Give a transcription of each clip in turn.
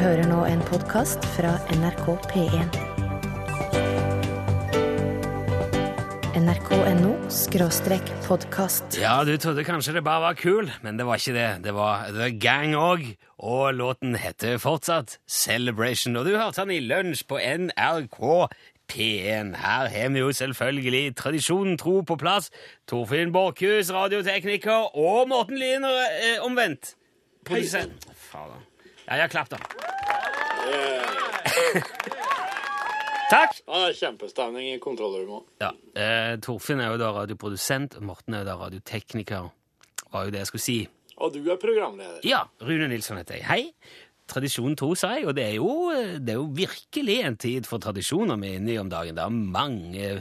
hører nå en podkast fra NRK P1. nrk.no skråstrek podkast. Ja, du trodde kanskje det bare var kul, men det var ikke det. Det var The Gang òg, og låten heter fortsatt Celebration. Og du hørte den i lunsj på NRK P1. Her har vi jo selvfølgelig tradisjonen tro på plass. Torfinn Borchhus, radiotekniker, og Morten Lien eh, omvendt. Produsent. Fader. Ja, ja, klapp, da. Takk! Ja, det er kjempestemning i kontrollrommet. Ja, eh, Torfinn er jo da radioprodusent, Morten er jo da radiotekniker. Var jo det jeg skulle si. Og du er programleder. Ja, Rune Nilsson heter jeg. Hei. Tradisjon tro, sa jeg, og det er, jo, det er jo virkelig en tid for tradisjoner vi er inne i om dagen. Det er mange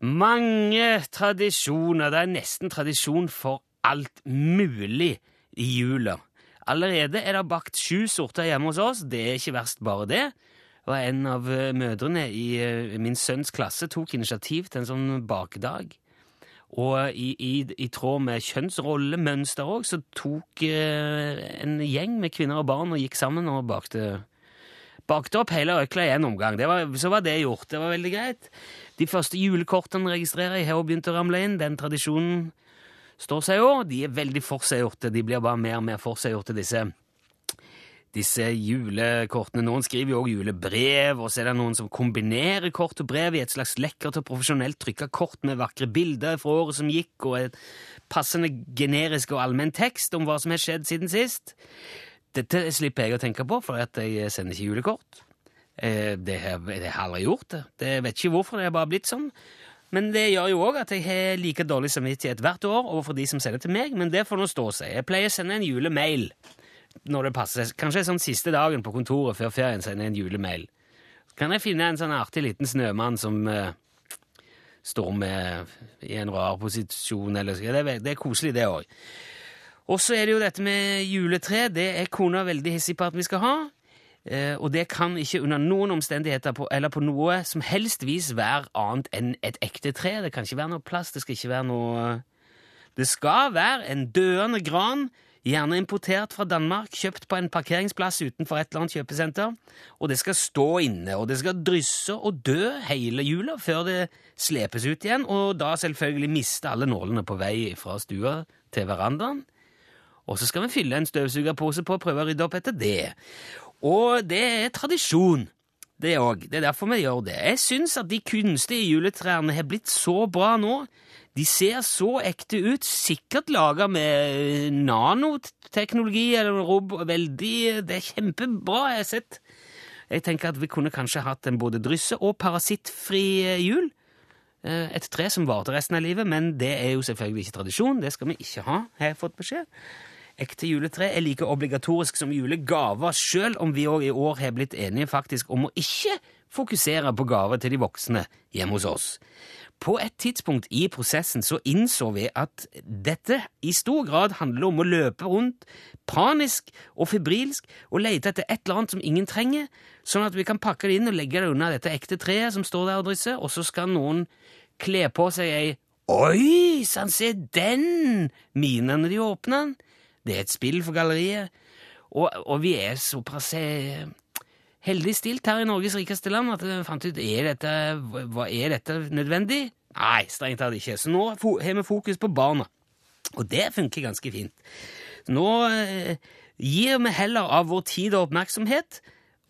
mange tradisjoner. Det er nesten tradisjon for alt mulig i jula. Allerede er det bakt sju sorter hjemme hos oss. Det er ikke verst, bare det. Og en av eh, mødrene i eh, min sønns klasse tok initiativ til en sånn bakedag. Og i, i, i tråd med kjønnsrollemønster òg, så tok eh, en gjeng med kvinner og barn og gikk sammen og bakte, bakte opp hele økla i en omgang. Var, så var det gjort. Det var veldig greit. De første julekortene registrerer jeg har begynt å ramle inn. Den tradisjonen står seg jo. De er veldig forseggjorte. De blir bare mer og mer forseggjorte, disse disse julekortene. Noen skriver jo også julebrev, og så er det noen som kombinerer kort og brev i et slags lekkert og profesjonelt trykka kort med vakre bilder fra året som gikk, og et passende generisk og allmenn tekst om hva som har skjedd siden sist. Dette slipper jeg å tenke på, for jeg sender ikke julekort. Eh, det har jeg aldri gjort. det. Jeg vet ikke hvorfor, det har bare blitt sånn. Men det gjør jo òg at jeg har like dårlig samvittighet hvert år overfor de som sender til meg, men det får nå stå seg. Jeg pleier å sende en julemail når det passer. Kanskje sånn siste dagen på kontoret før ferien sender jeg en julemail. Så kan jeg finne en sånn artig liten snømann som uh, står med i en rar posisjon, eller så. Det, er- det er koselig, det òg. Og så er det jo dette med juletre. Det er kona veldig hissig på at vi skal ha. Eh, og det kan ikke under noen omstendigheter på, eller på noe som helst vis være annet enn et ekte tre. Det kan ikke være noe plast, det skal ikke være noe Det skal være en døende gran, gjerne importert fra Danmark, kjøpt på en parkeringsplass utenfor et eller annet kjøpesenter. Og det skal stå inne, og det skal drysse og dø hele jula før det slepes ut igjen, og da selvfølgelig miste alle nålene på vei fra stua til verandaen. Og så skal vi fylle en støvsugerpose på og prøve å rydde opp etter det. Og det er tradisjon, det òg. Det er derfor vi gjør det. Jeg syns at de kunstige juletrærne har blitt så bra nå. De ser så ekte ut, sikkert laga med nanoteknologi eller rob... Veldig Det er kjempebra, jeg har sett. Jeg tenker at vi kunne kanskje hatt en både drysse- og parasittfri jul. Eh, Et tre som varte resten av livet, men det er jo selvfølgelig ikke tradisjon. Det skal vi ikke ha, har jeg fått beskjed. Ekte juletre er like obligatorisk som julegaver, sjøl om vi òg i år har blitt enige faktisk om å ikke fokusere på gaver til de voksne hjemme hos oss. På et tidspunkt i prosessen så innså vi at dette i stor grad handler om å løpe rundt panisk og febrilsk og lete etter et eller annet som ingen trenger, sånn at vi kan pakke det inn og legge det under dette ekte treet som står der og drysser, og så skal noen kle på seg ei Oi sann, se den! Mine de åpner den. Det er et spill for galleriet. Og, og vi er såpass eh, heldig stilt her i Norges rikeste land at vi fant ut er dette, hva, er dette nødvendig. Nei, strengt tatt ikke. Så nå har vi fokus på barna. Og det funker ganske fint. Nå eh, gir vi heller av vår tid og oppmerksomhet,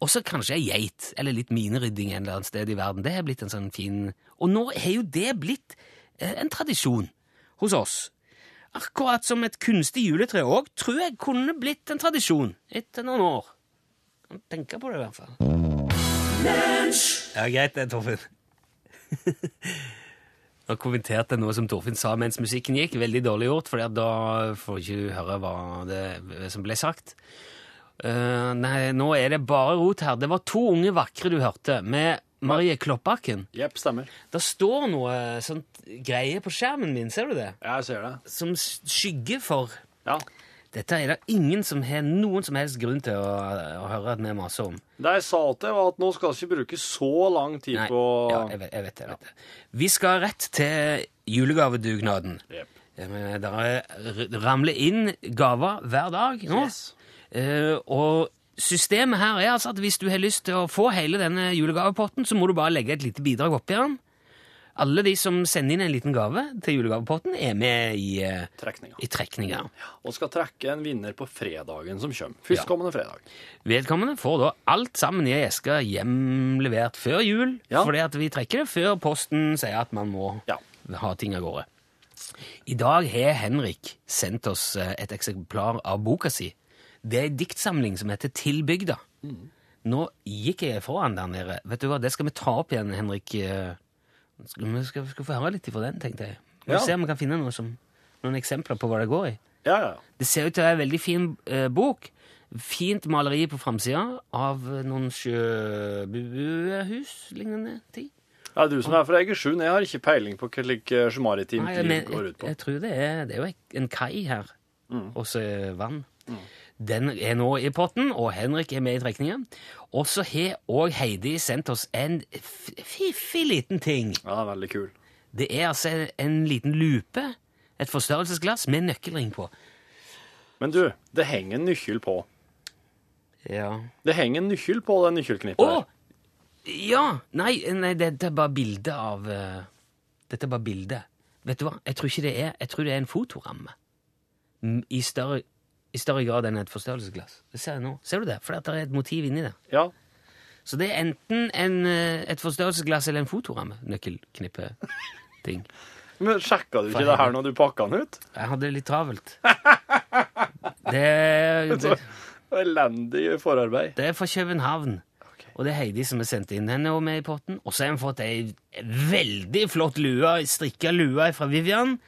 og så kanskje ei geit, eller litt minerydding en eller annen sted i verden. Det har blitt en sånn fin Og nå har jo det blitt eh, en tradisjon hos oss. Akkurat som et kunstig juletre òg, tror jeg kunne blitt en tradisjon etter noen år. Kan tenke på det, i hvert fall. Ja, greit det, Torfinn. Nå kommenterte jeg noe som Torfinn sa mens musikken gikk. Veldig dårlig gjort, for da får ikke du høre hva det som ble sagt. Uh, nei, nå er det bare rot her. Det var to unge vakre du hørte, med Marie Kloppakken. Jepp, stemmer. Det står noe sånt greie på skjermen min, ser du det? Jeg ser det. Som skygger for Ja. Dette er det ingen som har noen som helst grunn til å, å høre at vi maser om. Det jeg sa til, var at nå skal vi ikke bruke så lang tid Nei, på ja, jeg vet, jeg vet det. Jeg vet det. Vi skal rett til julegavedugnaden. Jepp. Det er- ramler inn gaver hver dag nå. Yes. Eh, og systemet her er altså at hvis du har lyst til å få hele denne julegavepotten, så må du bare legge et lite bidrag oppi den. Alle de som sender inn en liten gave til julegavepotten, er med i, eh, Trekninga. i trekninga. Og skal trekke en vinner på fredagen som kommer. Førstkommende fredag. Vedkommende får da alt sammen i ei eske hjemlevert før jul, Ja. fordi at vi trekker det før posten sier at man må Ja. ha ting av gårde. I dag har Henrik sendt oss eh, et eksemplar av boka si. Det er en diktsamling som heter Tilbygda. Nå gikk jeg foran der nede. Vet du hva, Det skal vi ta opp igjen, Henrik. Eh, Skal vi skal, skal få høre litt ifra den, tenkte jeg. Vi Ja. se om vi kan finne noe som, noen eksempler på hva det går i. Ja, ja. Det ser ut til å være en veldig fin eh, bok. Fint maleri på framsida av noen sjøbuehus lignende ting. Ja, du som er fra Egersund, jeg har ikke peiling på hva slik eh, maritimt liv går jeg, ut på. jeg tror det er, det er jo en kai her, Mm. og så vann. vann. Den er nå i potten, og Henrik er med i trekningen. Og så har òg Heidi sendt oss en fiffig liten ting. Ja, veldig kul. Det er altså en liten lupe, et forstørrelsesglass med nøkkelring på. Men du, det henger en nøkkel på. Ja. Det henger en nøkkel på det nøkkelknippet. Å! Ja! Nei, nei, dette er bare bilde av uh, Dette er bare bilde. Vet du hva? Jeg tror ikke det er Jeg tror det er en fotoramme. I større, I større grad enn et forstørrelsesglass. Det ser jeg nå. Ser du det? For det er et motiv inni det. Ja. Så det er enten en, eh, et forstørrelsesglass eller en fotoramme. Nøkkelknippe-ting. Men sjekka du ikke det her når du pakka den ut? Jeg hadde det litt travelt. Det, det, Elendig forarbeid. det er fra København. Og det er Heidi som har sendt inn henne og med i potten. Og så har hun fått ei veldig flott lue, strikka lue fra Vivian.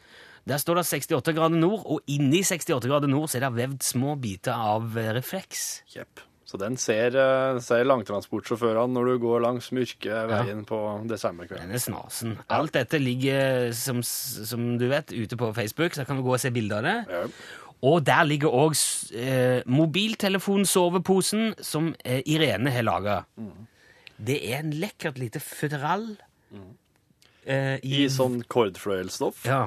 Der står det 68 grader nord, og inni 68 grader nord så er det vevd små biter av eh, refleks. Jepp. Så den ser, eh, ser langtransportsjåførene når du går langs mørke veien på desemberkvelden. Den er snasen. Alt dette ligger, som, som du vet, ute på Facebook, så kan du gå og se bilder av det. Ja. Og der ligger òg eh, mobiltelefonsoveposen som eh, Irene har laga. Det er en lekkert lite føderal eh, I sånn kordfløyelsstoff. Ja.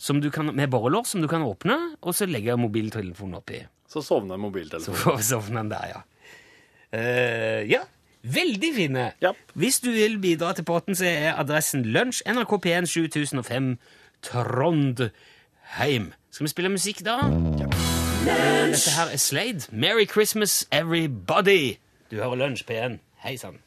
Som du kan, med borrelås som du kan åpne, og så legge mobiltelefonen oppi. Så sovner mobiltelefonen. Så sovner den der, ja. Uh, ja, veldig fine. Ja. Hvis du vil bidra til potten, så er adressen Lunsj, NRK P1 7005, Trondheim. Skal vi spille musikk da? Dette her er Slade. Merry Christmas, everybody! Du hører Lunsj P1. Hei sann.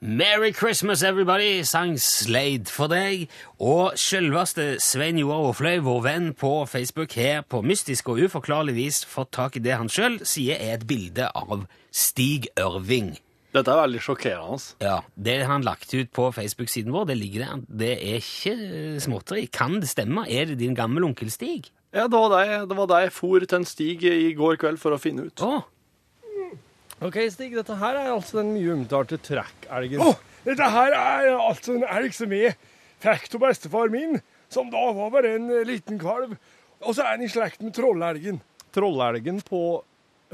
Merry Christmas, everybody, sang Slade for deg. Og selveste Svein Joar Aafløy, vår venn på Facebook, her på mystisk og uforklarlig vis fått tak i det han sjøl sier er et bilde av Stig Ørving. Dette er veldig sjokkerende. Altså. Ja, Det han lagt ut på Facebook-siden vår. Det ligger der. Det er ikke eh, småtteri. Kan det stemme? Er det din gamle onkel Stig? Ja, det var det, det var det jeg for til en stig i går kveld for å finne ut. Å, Ok, Stig, dette her er altså den mye omtalte trekkelgen. Oh, dette her er altså en elg som jeg fikk av bestefar min, som da var bare en eh, liten kalv. Og så er han i slekt med trollelgen. Trollelgen på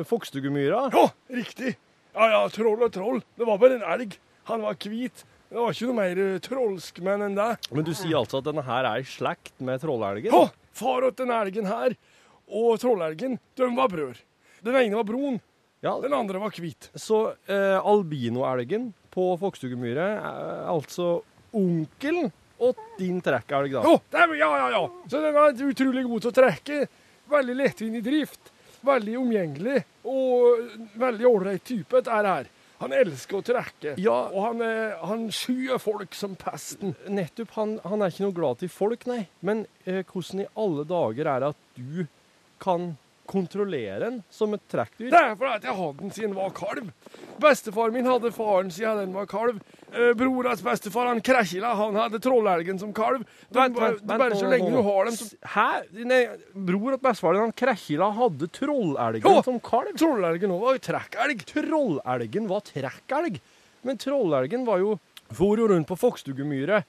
Fokstugumyra. Ja, riktig. Ja, ja, troll og troll. Det var bare en elg. Han var hvit. Det var ikke noe mer eh, trollskmenn enn det. Men du sier altså at denne her er i slekt med trollelgen? Ja, far åt den elgen her og trollelgen, de var brødre. Den ene var brun, Ja, den andre var hvit. Så eh, albinoelgen på Fokstugumyra er altså onkelen og din trekkelg, da? Det er, ja, ja, ja. Så den er utrolig god til å trekke. Veldig lettvint i drift. Veldig omgjengelig og veldig ålreit type, dette her. Han elsker å trekke, Ja. og han, er- han skyer folk som pesten. Nettopp. Han, han er ikke noe glad til folk, nei. Men eh, hvordan i alle dager er det at du kan kontrollere den som et trekkdyr? Det er fordi at jeg hadde den siden den var kalv. Bestefar min hadde faren siden den var kalv. Eh, Brorens bestefar, han Krekila, han hadde trollelgen som kalv. De, Vent, vent, vent, bare så lenge du har dem som Hæ? Nei, bror og bestefaren han Krekila, hadde trollelgen Ja. som kalv? Trollelgen òg var jo trekkelg. Trollelgen var trekkelg. Men trollelgen var jo for jo rundt på Fokstugumyret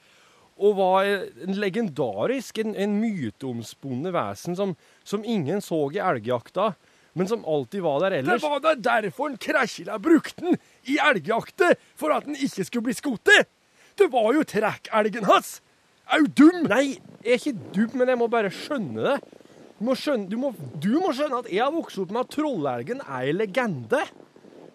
og var en legendarisk, en, en myteomspunnet vesen som, som ingen så i elgjakta, men som alltid var der ellers. Det var da derfor en Krekila brukte den i elgjakta, for at den ikke skulle bli skutt. Det var jo trekkelgen hans. Er du dum? Nei, jeg er ikke dum, men jeg må bare skjønne det. Du må, skjønne, du, må, du må skjønne at jeg har vokst opp med at trollelgen er en legende.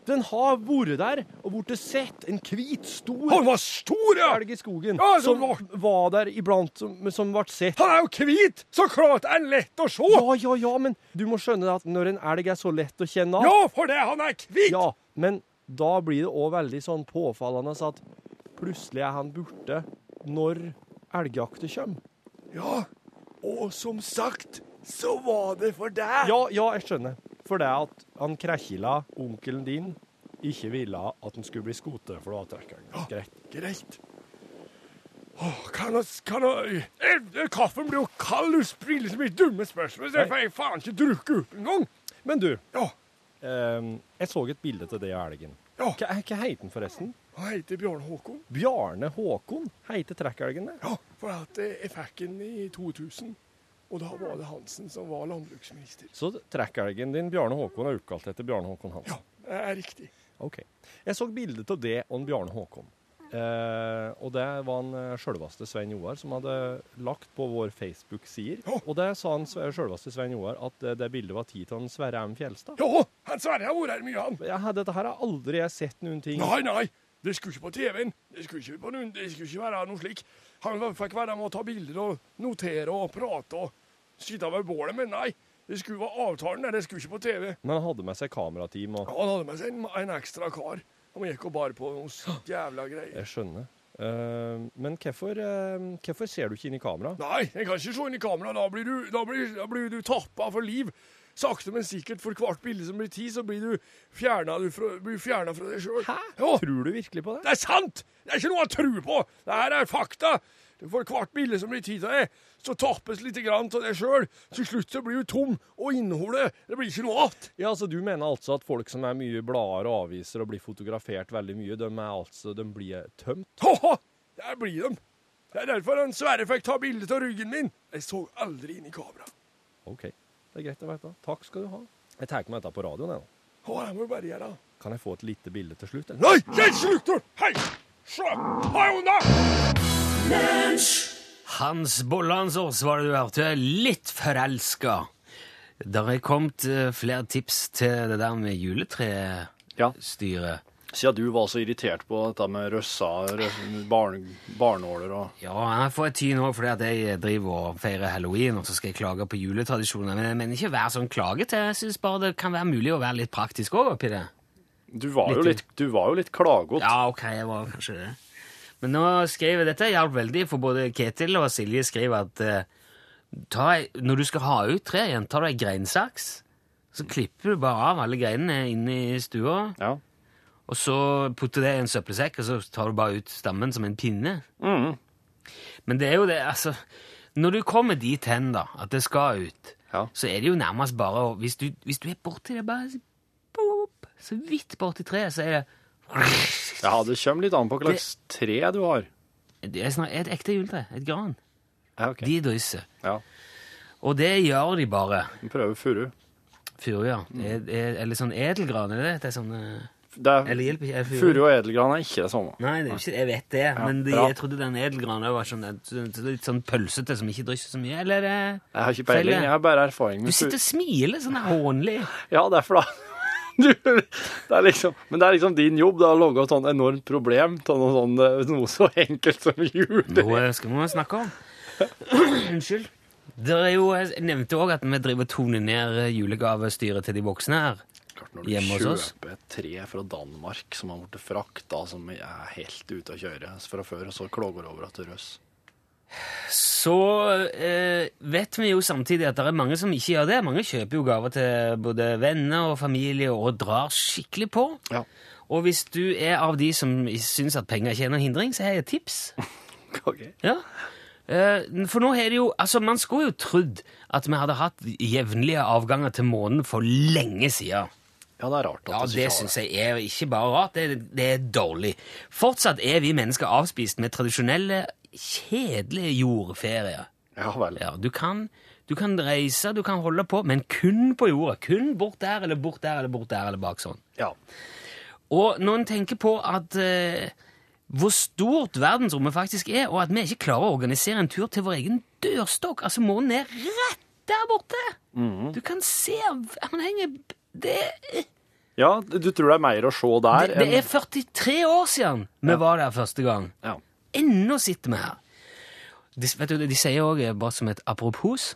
Den har vært der og blitt sett. En hvit, stor Han var stor, ja! elg i skogen Ja, som var- var der iblant, som, som ble sett. Han er jo hvit, så klart er han lett å se! Ja, ja, ja, men du må skjønne at når en elg er så lett å kjenne Ja, for det, han er hvit! Ja, men da blir det òg veldig sånn påfallende at plutselig er han borte når elgjakta kommer. Ja, og som sagt, så var det for deg. Ja, ja, jeg skjønner. For det at han Krekkila, onkelen din, ikke ville at han skulle bli skutt for å trekker han. Greit. Greit. Åh, kan jeg, kan jeg, eh, Kaffen blir jo kald, du spiller så mye dumme spørsmål, så jeg får faen ikke drukke opp engang. Men du, Ja, eh, jeg så et bilde til deg av elgen. ja, Hva, hva heter den forresten? han heter Bjarne Håkon. Bjarne Håkon heter trekkelgen det. Ja, for at eh, jeg fikk den i 2000, og da var det Hansen som var landbruksminister. Så trekkelgen din, Bjarne Håkon, er oppkalt etter Bjarne Håkon Hansen? Ja, det er riktig. Ok. Jeg så bilde av det og Bjarne Håkon. Eh, og det var en eh, sjølveste Svein Joar som hadde lagt på vår Facebook-sider. Ja. Og det sa han sjølveste Svein Joar at eh, det bildet var tid til han Sverre M. Fjelstad. Ja, han Sverre har vært her mye, han. Hadde- dette her har aldri jeg sett noen ting Nei, nei, det skulle ikke på TV-en. Det skulle ikke, på noen, det skulle ikke være noe slik. Han fikk være med å ta bilder og notere og prate og sitte ved bålet, men nei. Det skulle være avtalen det skulle ikke på TV. Men han hadde med seg kamerateam og Han hadde med seg en, en ekstra kar. Han gikk og bar på noen jævla greier. Jeg skjønner. Uh, men hvorfor, uh, hvorfor ser du ikke inn i kamera? Nei, jeg kan ikke se inn i kamera. Da blir du, da blir, da blir du tappa for liv. Sakte, men sikkert, for hvert bilde som blir tid, så blir du fjerna fra, blir fra deg sjøl. Ja, Tror du virkelig på det? det er sant! Det er ikke noe å tro på! Det her er fakta. For hvert bilde som blir tid av deg, så tappes litt grann av deg sjøl. Til slutt så blir du tom, og innholdet det blir ikke noe igjen. Ja, altså Du mener altså at folk som er mye blader og aviser og blir fotografert veldig mye, de er altså, de blir tømt? Ha-ha! Der blir de. Det er derfor han Sverre fikk ta bilde av ryggen min. Jeg så aldri inn i kamera. OK, det er greit å vite. Takk skal du ha. Jeg tar med dette på radioen. jeg, da. Å, det må du bare gjøre. Kan jeg få et lite bilde til slutt? eller? Nei, jeg slutter! Hei! Se! Ha unna! Hans Bollandsås var det du hørte. Litt forelska. Der er kommet eh, flere tips til det der med juletrestyret. Ja. Siden du var så irritert på dette med røssa, rø- barn, barnåler og Ja, jeg får et tyn òg fordi at jeg driver og feirer halloween, og så skal jeg klage på juletradisjoner. Men jeg mener ikke være sånn klagete. Jeg syns bare det kan være mulig å være litt praktisk òg oppi det. Du var jo Litt- litt, du var jo litt klagete. Ja, ok, jeg var kanskje det. Men nå skriver dette hjalp veldig, for både Ketil og Silje skriver at eh, ta, når du skal ha ut tre igjen, tar du ei greinsaks, så klipper du bare av alle greinene inne i stua, Ja. og så putter det i en søppelsekk, og så tar du bare ut stammen som en pinne. Mm. Men det er jo det, altså Når du kommer dit hen, da, at det skal ut, Ja. så er det jo nærmest bare Hvis du, hvis du er borti det, bare så vidt borti treet, så er det ja, det kommer litt an på hva slags tre du har. Det er snart et ekte juletre. Et gran. Ja, ok. De drysser. Ja. Og det gjør de bare. Vi prøver furu. Furu, ja. Det er, eller sånn edelgran, er det det? er sånn, eh, Det er, eller hjelper ikke? er furu og edelgran er ikke det samme. Nei, det er jo ikke, jeg vet det, men de, bra. jeg trodde den edelgranen også var sånn, litt sånn pølsete som ikke drysser så mye. Eller er det Jeg har ikke peiling, jeg har bare erfaring Du med sitter furu. og smiler sånn hånlig. Ja, derfor da. Du, det er liksom, men det er liksom din jobb da, å lage et sånn enormt problem av noe, sånn, eh, noe så enkelt som jul. Nå skal vi snakke om. Unnskyld. Jo, jeg nevnte òg at vi driver toner ned julegavestyret til de voksne her. Klart når du Hjemme hos oss. kjøper et tre fra Danmark som har blitt frakta, som er helt ute å kjøre fra før, og så klager over at det røss. Så eh, vet vi jo samtidig at det er mange som ikke gjør det. Mange kjøper jo gaver til både venner og familie og drar skikkelig på. Ja. Og hvis du er av de som syns at penger ikke er noen hindring, så har jeg et tips. okay. Ja. Eh, for nå er det jo Altså, man skulle jo trodd at vi hadde hatt jevnlige avganger til månen for lenge siden. Ja, det er rart at Ja, det har syns jeg er ikke bare rart, det, er- det er dårlig. Fortsatt er vi mennesker avspist med tradisjonelle, kjedelige jordferier. Ja vel. Ja, du kan, du kan reise, du kan holde på, men kun på jorda. Kun bort der, eller bort der, eller bort der, eller bak sånn. Ja. Og når en tenker på at eh, hvor stort verdensrommet faktisk er, og at vi ikke klarer å organisere en tur til vår egen dørstokk Altså, månen er rett der borte! Mhm. Du kan se Han henger Det, Ja, du tror det er mer å se der det, det er 43 år siden vi var der første gang. Ja. Ennå sitter vi her. De, vet du, de sier òg, bare som et apropos,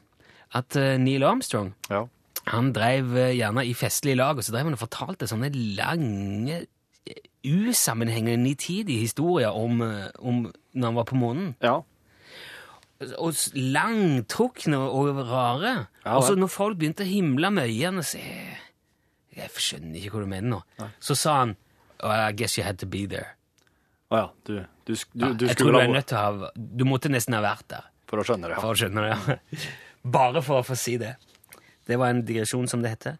at eh, Neil Armstrong Ja. han drev eh, gjerne i festlige lag, og så drev han og fortalte sånne lange, eh, usammenhengende, nitidige historier om, eh, om når han var på månen. ja. Og langtrukne og rare. Ja, og så når folk begynte å himle med øynene si Jeg skjønner ikke hva du mener nå. Så sa han oh, I guess you had to be there. Å ja. Du, du, du, du, du jeg tror du er nødt til å ha Du måtte nesten ha vært der For å skjønne det, ja. for å skjønne det. ja. Bare for å få si det. Det var en digresjon, som det heter.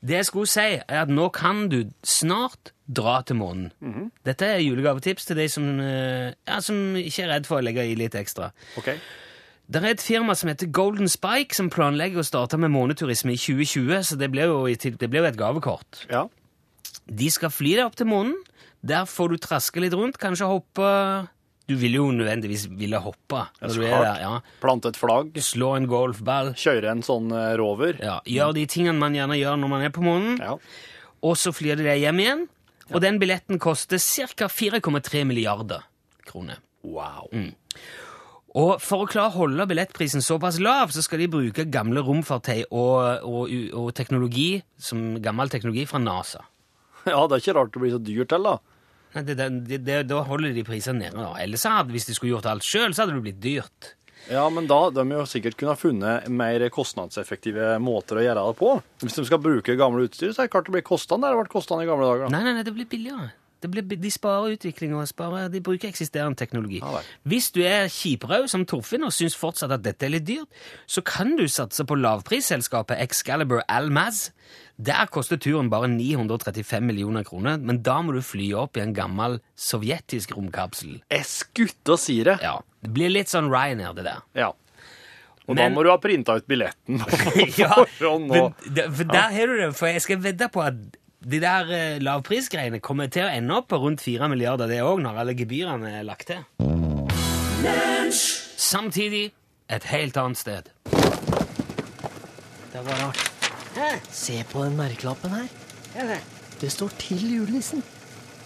Det jeg skulle si, er at nå kan du snart dra til månen. Mhm. Dette er julegavetips til de som, eh, ja, som ikke er redd for å legge i litt ekstra. Ok. Det er et firma som heter Golden Spike, som planlegger å starte med måneturisme i 2020, så det blir jo, jo et gavekort. Ja. De skal fly deg opp til månen. Der får du traske litt rundt, kanskje hoppe Du vil jo nødvendigvis ville hoppe når du er der. ja. Plante et flagg. Slå en golfball. Kjøre en sånn eh, rover. Ja, Gjør de tingene man gjerne gjør når man er på månen. Ja. Og så flyr de deg hjem igjen. Og den billetten koster ca. 4,3 milliarder kroner. Wow. Og for å klare å holde billettprisen såpass lav, så skal de bruke gamle romfartøy og, og, og teknologi, som gammel teknologi fra NASA. Ja, det er ikke rart det blir så dyrt heller, da. Nei, Det, det, det, da holder de prisene nede. da. Ellers hadde, hvis de skulle gjort alt sjøl, så hadde det blitt dyrt. Ja, men da de jo sikkert kunne ha funnet mer kostnadseffektive måter å gjøre det på. Hvis de skal bruke gamle utstyr, så er det klart det blir kostende. Det har vært kostende i gamle dager. da. Nei, nei, nei, det blir billigere. Det blir, de sparer utvikling og sparer, de bruker eksisterende teknologi. Ja. Hvis du er kjiprød som Torfinn og syns fortsatt at dette er litt dyrt, så kan du satse på lavprisselskapet Excalibur Almaz. Der koster turen bare 935 millioner kroner, men da må du fly opp i en gammel sovjetisk romkapsel. Jeg skutte og sier det. Ja, Det blir litt sånn Ryanair, det der. Ja. Og Men- da må du ha printa ut billetten ja, men, for der har du det, for jeg skal vedde på at de der eh, lavprisgreiene kommer til å ende opp på rundt 4 milliarder, det òg, når alle gebyrene er lagt til. Samtidig et helt annet sted. Det var rart. Se på den merkelappen her. Det står 'Til julenissen'.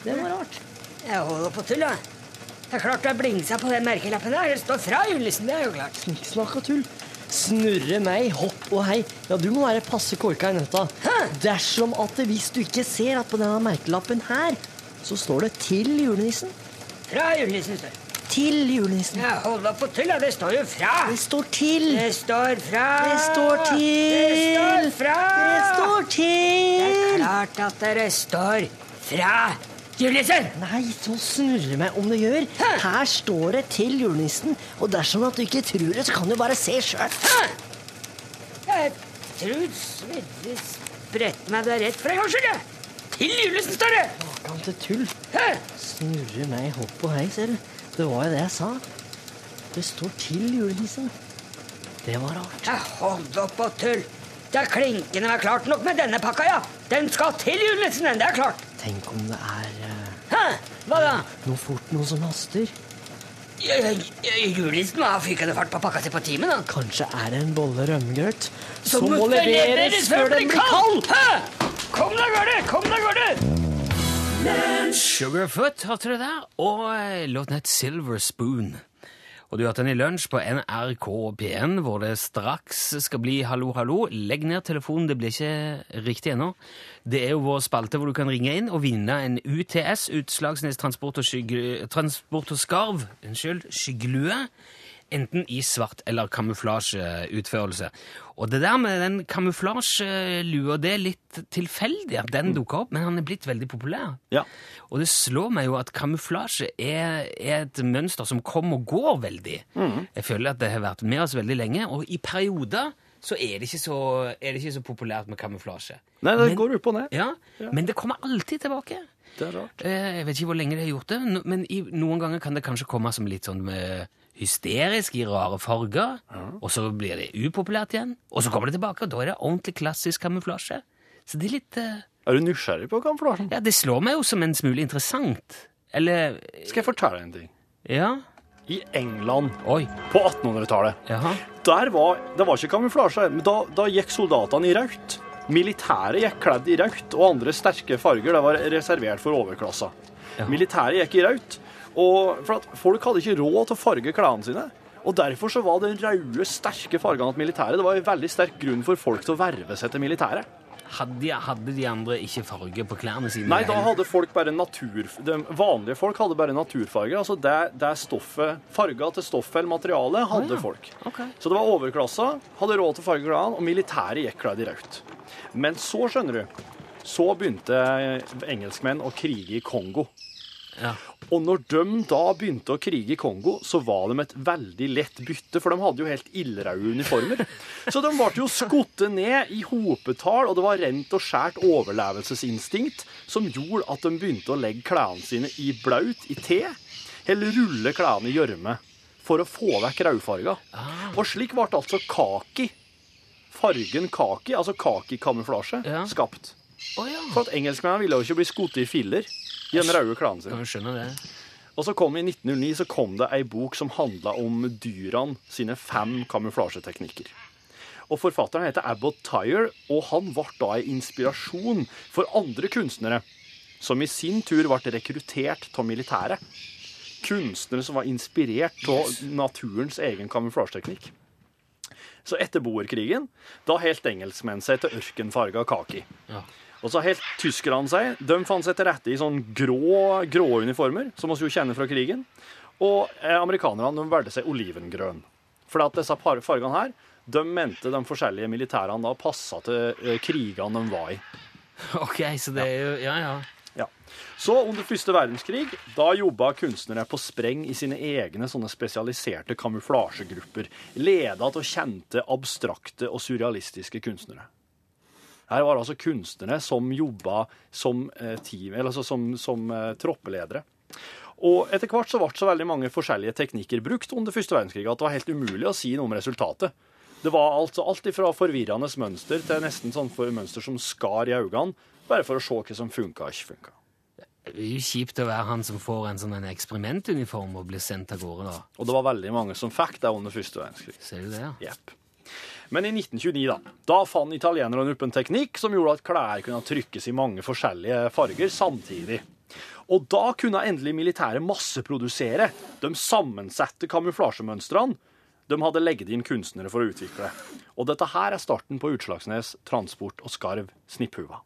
Det var rart. Jeg holder på tull, da. Det er klart du har blingsa på den merkelappen der. Det står fra julenissen, det er jo klart. Snikksnakk og tull. Snurre meg, hopp og hei. Ja, du må være passe korka i nøtta. Dersom at hvis du ikke ser at på denne merkelappen her, så står det 'Til julenissen'. Fra julenissen står. Til julenissen. Ja, hold da på tull, da. Det står jo fra. Det står 'til'. Det står fra. Det står til. Det står fra. Det står 'til'. Det er klart at det står fra julenissen. Nei, så snurre meg om det gjør. Her står det 'til julenissen', og dersom at du ikke tror det, så kan du bare se sjøl. Tror Svedre spredte meg det rett fra en gangs skyld. jeg. Til julenissen står det. Kan til tull. Snurre meg hopp og hei, ser du. Det var jo det jeg sa. Det står 'til julenissen'. Det var rart. Hold opp og tull. Det er klinkende klart nok med denne pakka, ja. Den skal til julenissen, den. Det er klart. Tenk om det er eh, Hæ? Hva da? noe fort, noe som haster. Julenissen har fykende fart på pakka si på timen, da. Kanskje er det en bolle rømmegrøt som, må leveres før den blir kald! Hæ? Kom deg av gårde! Kom deg av gårde! Sugarfoot, hørte du det? Og eh, låten het Silver Spoon. Og du hørte den i lunsj på NRK P1, hvor det straks skal bli Hallo, hallo. Legg ned telefonen, det blir ikke riktig ennå. Det er jo vår spalte hvor du kan ringe inn og vinne en UTS, Utslagsnes Transport og, skygge, transport og Skarv, unnskyld, skyggelue. Enten i svart eller kamuflasjeutførelse. Og det der med den kamuflasjelua, det er litt tilfeldig at den dukker opp, men han er blitt veldig populær. Ja. Og det slår meg jo at kamuflasje er, er et mønster som kommer og går veldig. Jeg føler at det har vært med oss veldig lenge, og i perioder så er det ikke så, er det ikke så populært med kamuflasje. Nei, det Men- går opp og ned. Ja, men det kommer alltid tilbake. Det er rart. Eh, Jeg vet ikke hvor lenge de har gjort det, men noen ganger kan det kanskje komme som litt sånn eh, hysterisk i rare farger, og så blir det upopulært igjen, og så kommer det tilbake, og da er det ordentlig klassisk kamuflasje. Så det er litt eh, Er du nysgjerrig på kamuflasjen? Ja, det slår meg jo som en smule interessant. Eller Skal jeg fortelle deg en ting? Ja. i England Oi. på 1800-tallet. Jaha. Der var, det var ikke kamuflasje, men da, da gikk soldatene i rødt. Militæret gikk kledd i rødt, og andre sterke farger det var reservert for overklassa. Militæret gikk i rødt, og for at folk hadde ikke råd til å farge klærne sine. Og Derfor så var den røde, sterke fargene til militæret det var en veldig sterk grunn for folk til å verve seg til militæret. Hadde de, hadde de andre ikke farge på klærne sine? Nei, da hadde folk bare natur... De vanlige folk hadde bare naturfarger. Altså det, det stoffet farga til stoffet eller materialet hadde folk. Okay. Så det var overklassa, hadde råd til å farge klærne, og militæret gikk kledd i rødt. Men så, skjønner du, så begynte engelskmenn å krige i Kongo. Ja. Og når de da begynte å krige i Kongo, så var de et veldig lett bytte, for de hadde jo helt ildrøde uniformer. Så de ble jo skutt ned i hopetall, og det var rent og skjært overlevelsesinstinkt som gjorde at de begynte å legge klærne sine i blaut, i te, eller rulle klærne i gjørme for å få vekk rødfarga. Og slik ble altså kaki, fargen kaki, altså kaki-kamuflasje, Ja. skapt. Ja. For at engelskmennene ville jo ikke bli skutt i filler i den røde klanen sin. Kan jo skjønne det. Og så kom i 1909 så kom det ei bok som handla om dyrene sine fem kamuflasjeteknikker. Og Forfatteren heter Abbot Tyre, og han ble da en inspirasjon for andre kunstnere, som i sin tur ble rekruttert av militæret. Kunstnere som var inspirert av naturens egen kamuflasjeteknikk. Så etter boerkrigen, da helt engelskmenn seg til ørkenfarga kaki. Ja. Og så helt tyskerne seg. De fant seg til rette i sånn grå, grå uniformer, som vi jo kjenner fra krigen. Og eh, amerikanerne valgte seg olivengrønn. For at disse fargene her, de mente de forskjellige militærene da passa til eh, krigene de var i. OK, så det er jo Ja, ja. Ja. Så under første verdenskrig da jobba kunstnere på spreng i sine egne sånne spesialiserte kamuflasjegrupper, leda av kjente, abstrakte og surrealistiske kunstnere. Her var altså kunstnere som jobba som eh, team, eller altså som, som eh, troppeledere. Og etter hvert så ble så veldig mange forskjellige teknikker brukt under første verdenskrig at det var helt umulig å si noe om resultatet. Det var altså alt fra forvirrende mønster til nesten sånn for mønster som skar i øynene, bare for å se hva som funka og ikke funka. Det er jo kjipt å være han som får en sånn en eksperimentuniform og blir sendt av gårde, da. Og det var veldig mange som fikk det under første verdenskrig. Ser du det, ja? Jepp. Men i 1929, da, da fant italienerne opp en teknikk som gjorde at klær kunne trykkes i mange forskjellige farger samtidig. Og da kunne endelig militæret masseprodusere de sammensette kamuflasjemønstrene de hadde legget inn kunstnere for å utvikle. Og dette her er starten på Utslagsnes, Transport og Skarv Snipphuva.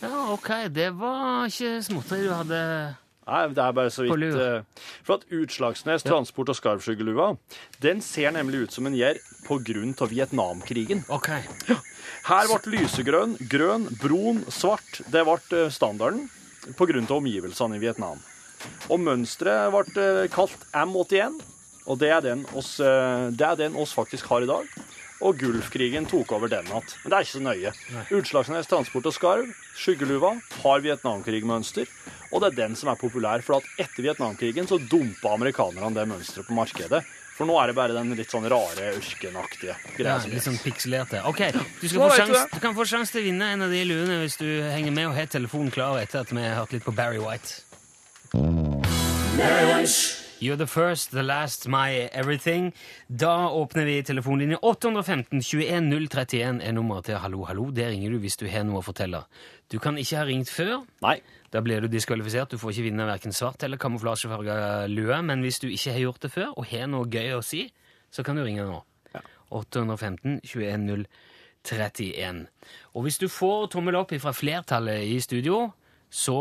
Ja, OK. Det var ikke småtteri du hadde Nei, det er bare så vidt lua. eh, For at Utslagsnes, Transport og Skarvskyggelua, den ser nemlig ut som en gjør av Vietnamkrigen. OK. Her ble lysegrønn, grønn, brun, svart. Det ble eh, standarden av omgivelsene i Vietnam. Og mønsteret ble eh, kalt M81, og det er den oss, det er den oss faktisk har i dag. Og Gulfkrigen tok over den igjen. Men det er ikke så nøye. Utslagsnes Transport og Skarv, skyggeluva, har Vietnamkrigmønster. Og det er den som er populær, for at etter Vietnamkrigen så dumpa amerikanerne det mønsteret på markedet. For nå er det bare den litt sånn rare, ørkenaktige greia Ja, litt sånn pikselerte. OK, du, skal få sjans, du kan få sjanse til å vinne en av de luene hvis du henger med og har telefonen klar etter at vi har hørt litt på Barry White. You're the first, the last, my everything. Da åpner vi telefonlinjen. 815 21 031 er nummeret til Hallo, hallo. Det ringer du hvis du har noe å fortelle. Du kan ikke ha ringt før. Nei. Da blir du diskvalifisert. Du får ikke vinne verken svart eller kamuflasjefarga lue. Men hvis du ikke har gjort det før og har noe gøy å si, så kan du ringe nå. 815 21 031. Og hvis du får tommel opp fra flertallet i studio, så,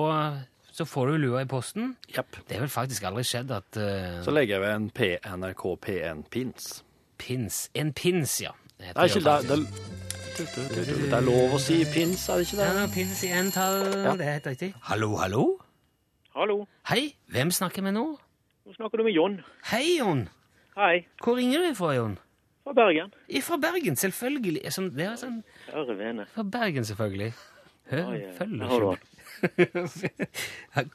så får du lua i posten. Yep. Det er vel faktisk aldri skjedd at uh... Så legger jeg ved en PNRK NRK P1-pins. pins En pins, ja. Det Det er ikke det. Det er lov å si pins, er det ikke det? Ja, pins i entall. Det er helt riktig. Hallo, hallo. Hallo, Hei, hvem snakker vi nå? nå snakker du med Jon. Hei, Jon. Hei, Hvor ringer du fra, Jon? fra Bergen. Fra Bergen, selvfølgelig. Som, det er sånn, Kjære vene. fra Bergen, selvfølgelig. Hør, Oi, oi, følger ikke med.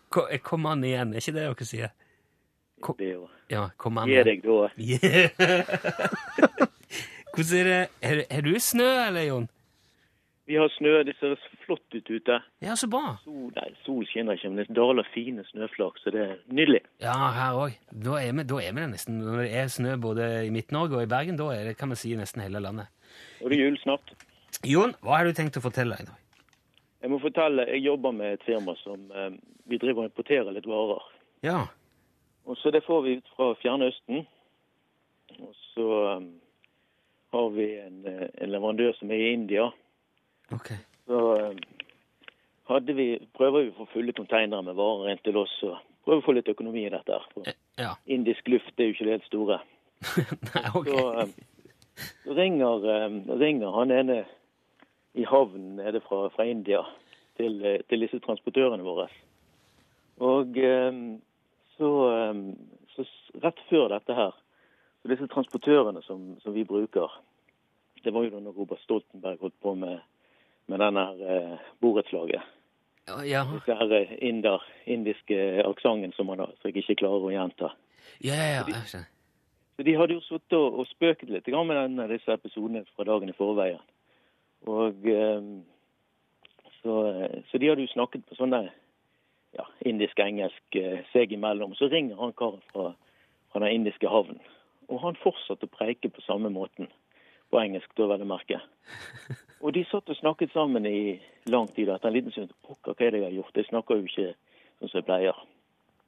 Ko- Kom an igjen, er ikke det dere sier? Ko- Det er jo Ja, kom an. Gi deg da. Yeah. Hvordan er det? Er, er du snø, eller, Jon? Vi har snø. Det ser flott ut ute. Ja, så bra. Sol, nei, sol skinner ikke, men det daler fine snøflak, så det er nydelig. Ja, her òg. Da, er vi- da er vi det nesten. Når det er snø både i Midt-Norge og i Bergen, da er det kan man si nesten hele landet. Og det er jul snart. Jon, hva har du tenkt å fortelle i dag? Jeg må fortelle, jeg jobber med et firma som eh, vi driver og importerer litt varer. Ja. Og så det får vi fra Fjernøsten. Og så um, har vi en, eh, en leverandør som er i India. Ok. Så um, hadde vi, prøver vi å få fulle konteinere med varer inn til oss, og prøver å få litt økonomi i dette. her. For Ja. indisk luft er jo ikke det helt store. Nei, ok. Så så ringer, ringer han ene i havnen nede fra, fra India til, eh, til disse transportørene våre. Og så, så rett før dette her, så disse transportørene som, som vi bruker, det var jo da når Robert Stoltenberg holdt på med, med denne eh, borettslaget. Ja, Disse her eh, inder, indiske aksenten som, han jeg ikke klarer å gjenta. ja, ja. ja. Så de, Så de hadde jo sittet og, og spøket litt med denne, disse episodene fra dagen i forveien. Og ehm, så, eh, så de hadde jo snakket på sånn der ja, indisk-engelsk eh, seg imellom. Så ringer han karen fra, fra den indiske havnen. Og han fortsatte å preike på samme måten. På engelsk, da vel å merke. Og de satt og snakket sammen i lang tid. Etter en liten stund Pokker, hva er det jeg har gjort? Jeg snakker jo ikke sånn som jeg pleier.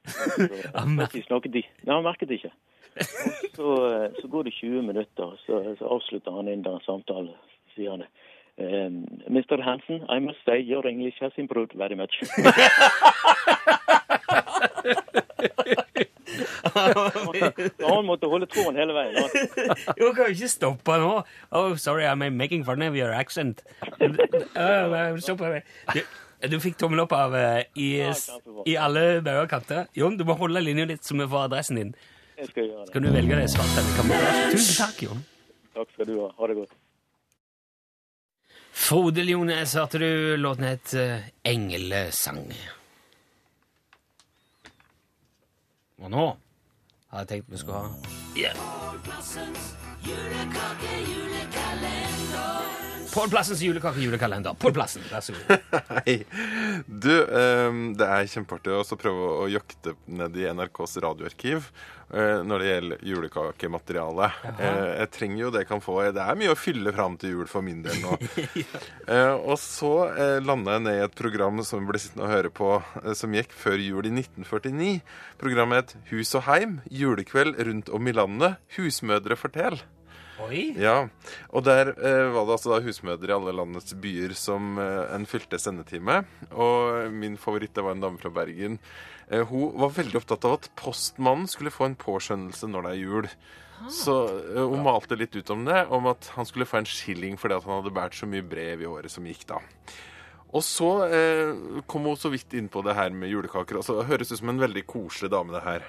Så, de. Nei, han merket det ikke. Og så, eh, så går det 20 minutter, så, så avslutter han inn der en samtale. Sier han um, Mr. Hansen, I must say your English has improved very much. Han måtte holde tråden hele veien. Jo, kan jo ikke stoppe nå. Oh, sorry, I'm making fun of your accent. Uh. Du, du fikk tommel opp av eh, i, i alle bauger kanter. Jon, du må holde linja litt så vi får adressen din. Jeg skal gjøre det. Skal du velge det svart eller kamuflasje? Tusen takk, Jon. Takk skal du ha. Ha det godt. Frode Ljones, hørte du låten het eh, Englesang. Og nå har jeg tenkt vi skulle ha yeah. Pål Plassens julekake julekalender. Pål Plassen, vær så god. Hei. Du, ehm, det er kjempeartig å også prøve å jakte ned i NRKs radioarkiv eh, når det gjelder julekakemateriale. Eh, jeg trenger jo det jeg kan få. Det er mye å fylle fram til jul for min del nå. Eh, og så uh, landa jeg ned i et program som vi ble sittende og høre på, eh, som gikk før jul i 1949. Programmet het Hus og heim. Julekveld rundt om i landet. Husmødre fortell. Oi. Ja, og der eh, var det altså da husmødre i alle landets byer som eh, en fylte sendetime. Og min favoritt det var en dame fra Bergen. Eh, hun var veldig opptatt av at postmannen skulle få en påskjønnelse når det er jul. Så eh, hun malte litt ut om det, om at han skulle få en skilling fordi at han hadde båret så mye brev i året som gikk da. Og så eh, kom hun så vidt inn på det her med julekaker. Altså, det høres ut som en veldig koselig dame, det her.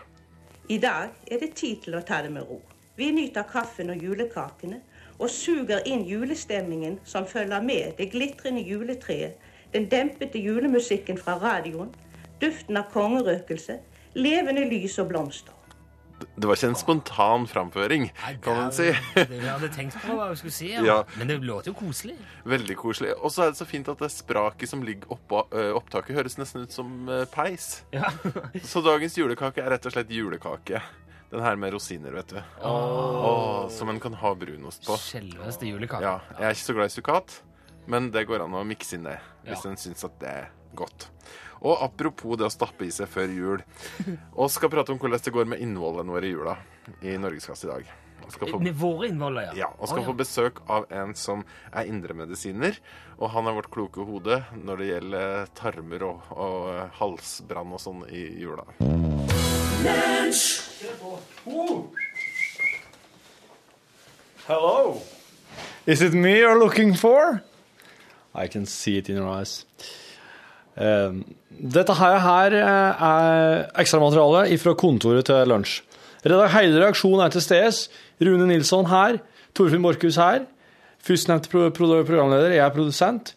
I dag er det tid til å ta det med ro. Vi nyter kaffen og julekakene og suger inn julestemningen som følger med det glitrende juletreet, den dempete julemusikken fra radioen, duften av kongerøkelse, levende lys og blomster. Det var ikke en spontan framføring, kan man si. Det vi hadde tenkt på hva vi skulle si, ja. Ja. men det låter jo koselig. Veldig koselig. Og så er det så fint at det spraket som ligger oppå ø, opptaket, høres nesten ut som ø, peis. Ja. Så dagens julekake er rett og slett julekake. Den her med rosiner, vet du. Åh, som en kan ha brunost på. Selveste julekake. Ja, Jeg er ikke så glad i sukkat, men det går an å mikse inn det hvis Ja. en syns at det er godt. Og apropos det å stappe i seg før jul. Og skal prate om hvordan det går med innvollene våre i jula i Norgesklasse i dag. Skal få Med våre innvoller, ja. ja, og skal Å, ja. få besøk av en som er indremedisiner. Og han er vårt kloke hode når det gjelder tarmer og, og halsbrann og sånn i jula. Hello. Is it me you're looking for? I can see it in your eyes. Um, dette her, her eh, er ekstramateriale fra kontoret til lunsj. Redak- Hele reaksjonen er til stede. Rune Nilsson her. Torfinn Borchhus her. Førstnevnte pro pro programleder, jeg er produsent.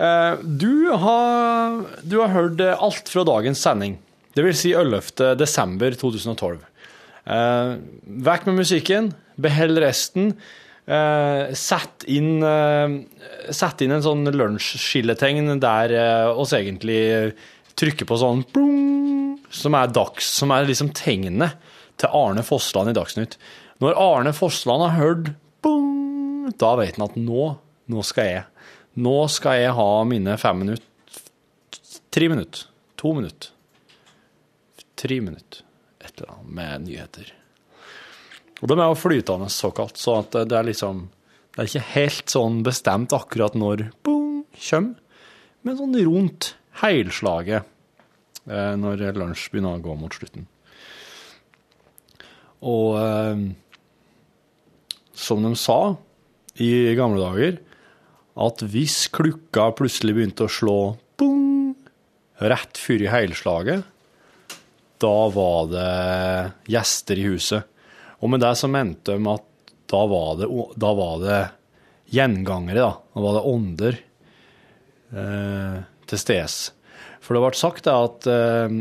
Uh, du, har, du har hørt alt fra dagens sending. Det vil si 11. desember 2012. Eh, vekk med musikken, behold resten. eh, sett inn eh, Sett inn en sånn lunsjskilletegn der eh, oss egentlig trykker på sånn plung, som er dags, som er liksom tegnet til Arne Fossland i Dagsnytt. Når Arne Fossland har hørt bong, da vet han at nå, nå skal jeg. Nå skal jeg ha mine fem minutter, tre minutter, to minutter, tre minutter, et eller annet med nyheter. Og de er jo flytende såkalt, så at det er liksom, det er ikke helt sånn bestemt akkurat når bong, kommer, men sånn rundt heilslaget eh, når lunsj begynner å gå mot slutten. Og eh, som de sa i gamle dager, at hvis klukka plutselig begynte å slå bong, rett før i heilslaget, da var det gjester i huset. Og med det så mente de at da var det, da var det gjengangere, da. Da var det ånder eh, til stede. For det ble sagt da, at eh,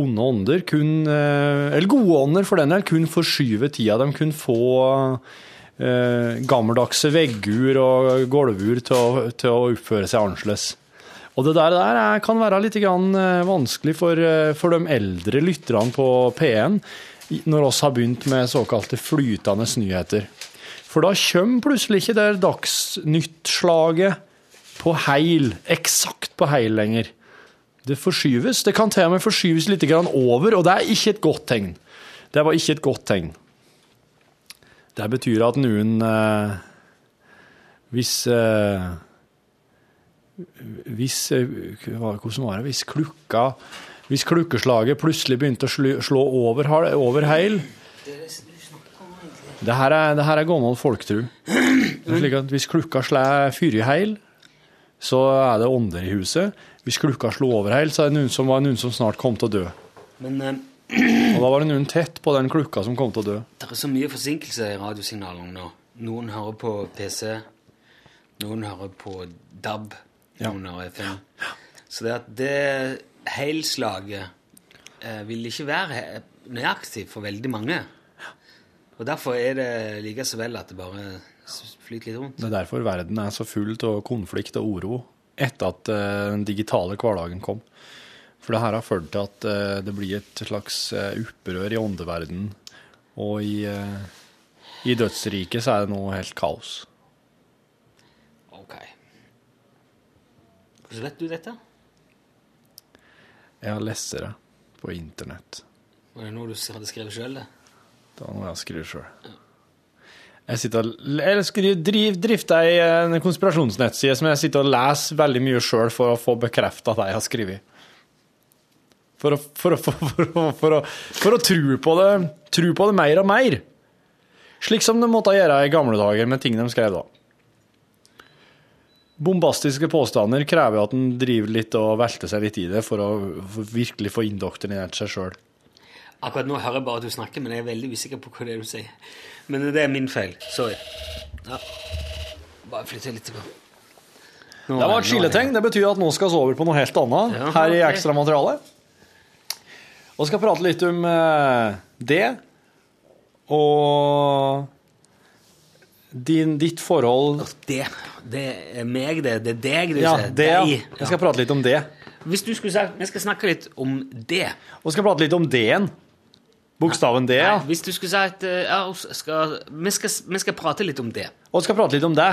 onde ånder kun, eh, eller gode ånder for den del, kun forskyve tida. De kunne få eh, gammeldagse veggur og gulvur til, til å oppføre seg annerledes. Og det der, der er- kan være litt eh, vanskelig for, eh, for de eldre lytterne på P1 når oss har begynt med såkalte flytende nyheter. For da kommer plutselig ikke det dagsnyttslaget på heil, eksakt på heil lenger. Det forskyves. Det kan til og med forskyves litt over, og det er ikke et godt tegn. Det var ikke et godt tegn. Det betyr at noen eh, Hvis eh, Hvis eh, var det? Hvis klukka Hvis klukkeslaget plutselig begynte å slå, over, over heil det her er, det her er gammel slik at hvis klukka slår fyrig heil, så er det ånder i huset. Hvis klukka slo over heil, så er det noen som var noen som snart kom til å dø. Men uh, Og da var det noen tett på den klukka som kom til å dø. det er så mye forsinkelse i radiosignalene nå. Noen hører på PC, noen hører på DAB, noen hører Ja. Så det at det heilslaget eh, vil ikke være nøyaktig for veldig mange. Og derfor er det like så vel at det bare flyter litt rundt. Det er derfor verden er så full av konflikt og uro etter at eh, den digitale hverdagen kom. For det her har ført til at eh, det blir et slags eh, opprør i åndeverden. Og i, i dødsriket så er det nå helt kaos. Ok. Hvordan vet du dette? Jeg har lest det på internett. Var det noe du hadde skrevet sjøl? Det Det var noe jeg skrev sjøl. Jeg sitter og, eller skriver, driv, drifter ei en konspirasjonsnettside som jeg sitter og leser veldig mye sjøl for å få bekrefta det jeg har skrevet. For, å, for, å, for, å, for å tro på det tro på det mer og mer. Slik som de måtte gjøre i gamle dager med ting de skrev da. Bombastiske påstander krever at en driver litt og velter seg litt i det for å virkelig få indoktrinert seg sjøl. Akkurat nå hører jeg bare at du snakker, men jeg er veldig usikker på hva det er du sier. Men det er min feil. Sorry. Ja. Bare flytte litt tilbake. Nå Det var et skilletegn. Det betyr at nå skal vi over på noe helt annet Ja, her i ekstramaterialet. Og skal prate litt om eh, det og din, ditt forhold Det, det er meg, det. Det er deg du Ja, sier. det, ja. Jeg skal prate litt om det. Hvis du skulle sagt Vi skal snakke litt om det. Og skal prate litt om D-en. Bokstaven D, ja. Hvis du skulle sagt eh, ja, skal, vi, skal, vi skal prate litt om det. Og skal prate litt om det.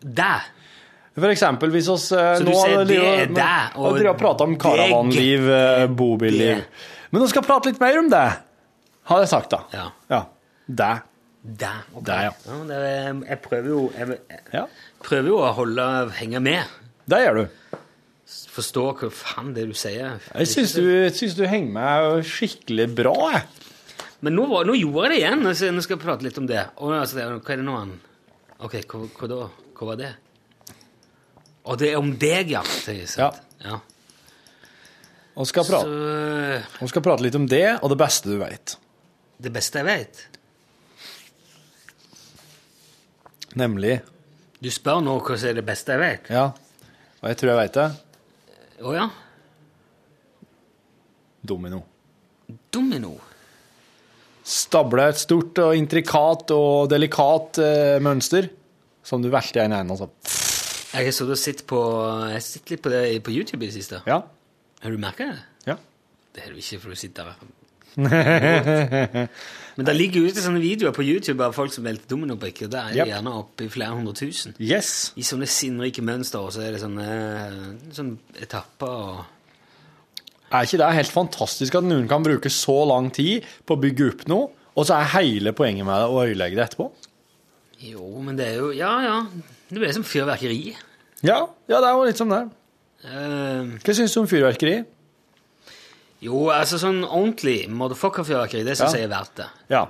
Det. For eksempel hvis oss Så Så du sier det er deg, og har vi pratet om karavanliv, eh, bobilliv. Men vi skal prate litt mer om det, har jeg sagt da. Ja. Ja. Det. Det, Okay. Der, ja. det er, jeg prøver jo jeg, jeg Ja. prøver jo å holde, henge med. Det gjør du. Forstå hva faen det du sier. Jeg syns du, syns du henger med skikkelig bra, jeg. Men nå, nå gjorde jeg det igjen. Altså, nå skal jeg prate litt om det. Og, altså, hva er det nå han Ok, hva, hva da? Hva var det? Og det er om deg, ja. sant? ja. Og skal, prate, Så og skal prate litt om det og det beste du veit. det beste jeg vet Nemlig Du spør nå hva som er det beste jeg vet? Ja, og jeg tror jeg veit det. Å ja? Domino. Domino. Stabla et stort og intrikat og delikat eh, mønster som du velter i en ende. Altså. Jeg har sittet og sett på Jeg har sett litt på det på YouTube i det siste. Ja. Har du merka det? Ja. Det har du ikke, for du sitter der. Men det ligger ute sånne videoer på YouTube av folk som velter dominobrikker. Det er Yep. gjerne oppe i flere hundre tusen. Yes. I sånne sinnrike mønster, og så er det sånne, sånne etapper og Er ikke det helt fantastisk at noen kan bruke så lang tid på å bygge opp noe, og så er hele poenget med det å ødelegge det etterpå? Jo, men det er jo Ja, ja. Det blir som fyrverkeri. Ja, ja det er jo litt som det. Uh, Hva syns du om fyrverkeri? Jo, altså sånn ordentlig motherfucker-fyrverkeri, det syns Ja. jeg er verdt det. Ja.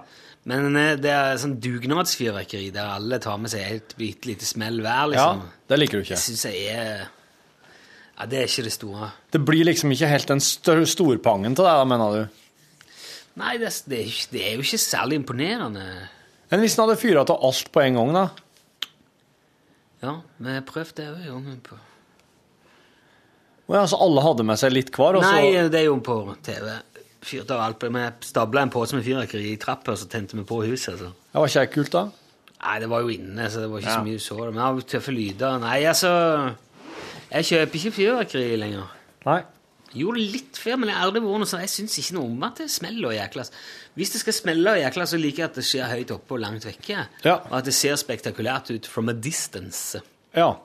Men eh, det er sånn dugnadsfyrverkeri der alle tar med seg et bitte lite smell hver, ja, liksom. det liker du Det ikke. syns jeg er Ja, det er ikke det store. Det blir liksom ikke helt den storpangen til deg, mener du? Nei, det, det, det er jo ikke særlig imponerende. Men hvis en hadde fyra av alt på en gang, da? Ja, vi har prøvd det òg, en gang. på- Og ja, så alle hadde med seg litt hver, Nei, det er jo på TV. Fyrte av alt Vi stabla en pose med fyrverkeri i trappa, og så tente vi på huset. altså. Det var ikke kult, da? Nei, det var jo inne, så det var ikke Ja. så mye så det. Men det har tøffe lyder. Nei, altså Jeg kjøper ikke fyrverkeri lenger. Nei. Jo, litt før, men jeg har aldri vært noe sånn Jeg syns ikke noe om at det smeller og jæklas. Hvis det skal smelle og jæklas, så liker jeg at det skjer høyt oppe og langt vekke. Ja. Og at det ser spektakulært ut from a distance. Ja.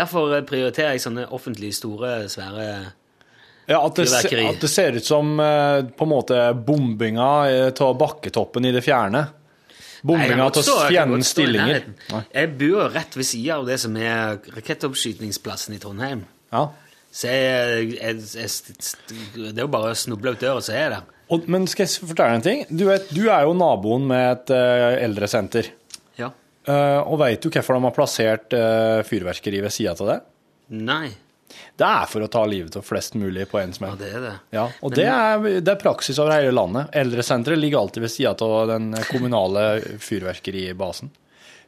Derfor eh, prioriterer jeg sånne offentlige, store, svære Ja, at det, se, at det ser ut som eh, på en måte bombinga av bakketoppen i det fjerne. Bombinga av fjernens stillinger. Nei. Jeg bor jo rett ved sida av det som er rakettoppskytingsplassen i Trondheim. Ja. Så jeg, jeg, jeg, det er jo bare å snuble ut døra, så er jeg der. Men skal jeg fortelle en ting? Du, vet, du er jo naboen med et uh, eldresenter. Ja. Eh, og veit du hvorfor de har plassert eh, fyrverkeri ved sida av det? Nei. Det er for å ta livet av flest mulig på en smell. Ja, det er det. Ja, og Men- det er, det er praksis over hele landet. Eldresenteret ligger alltid ved sida av den kommunale fyrverkeribasen.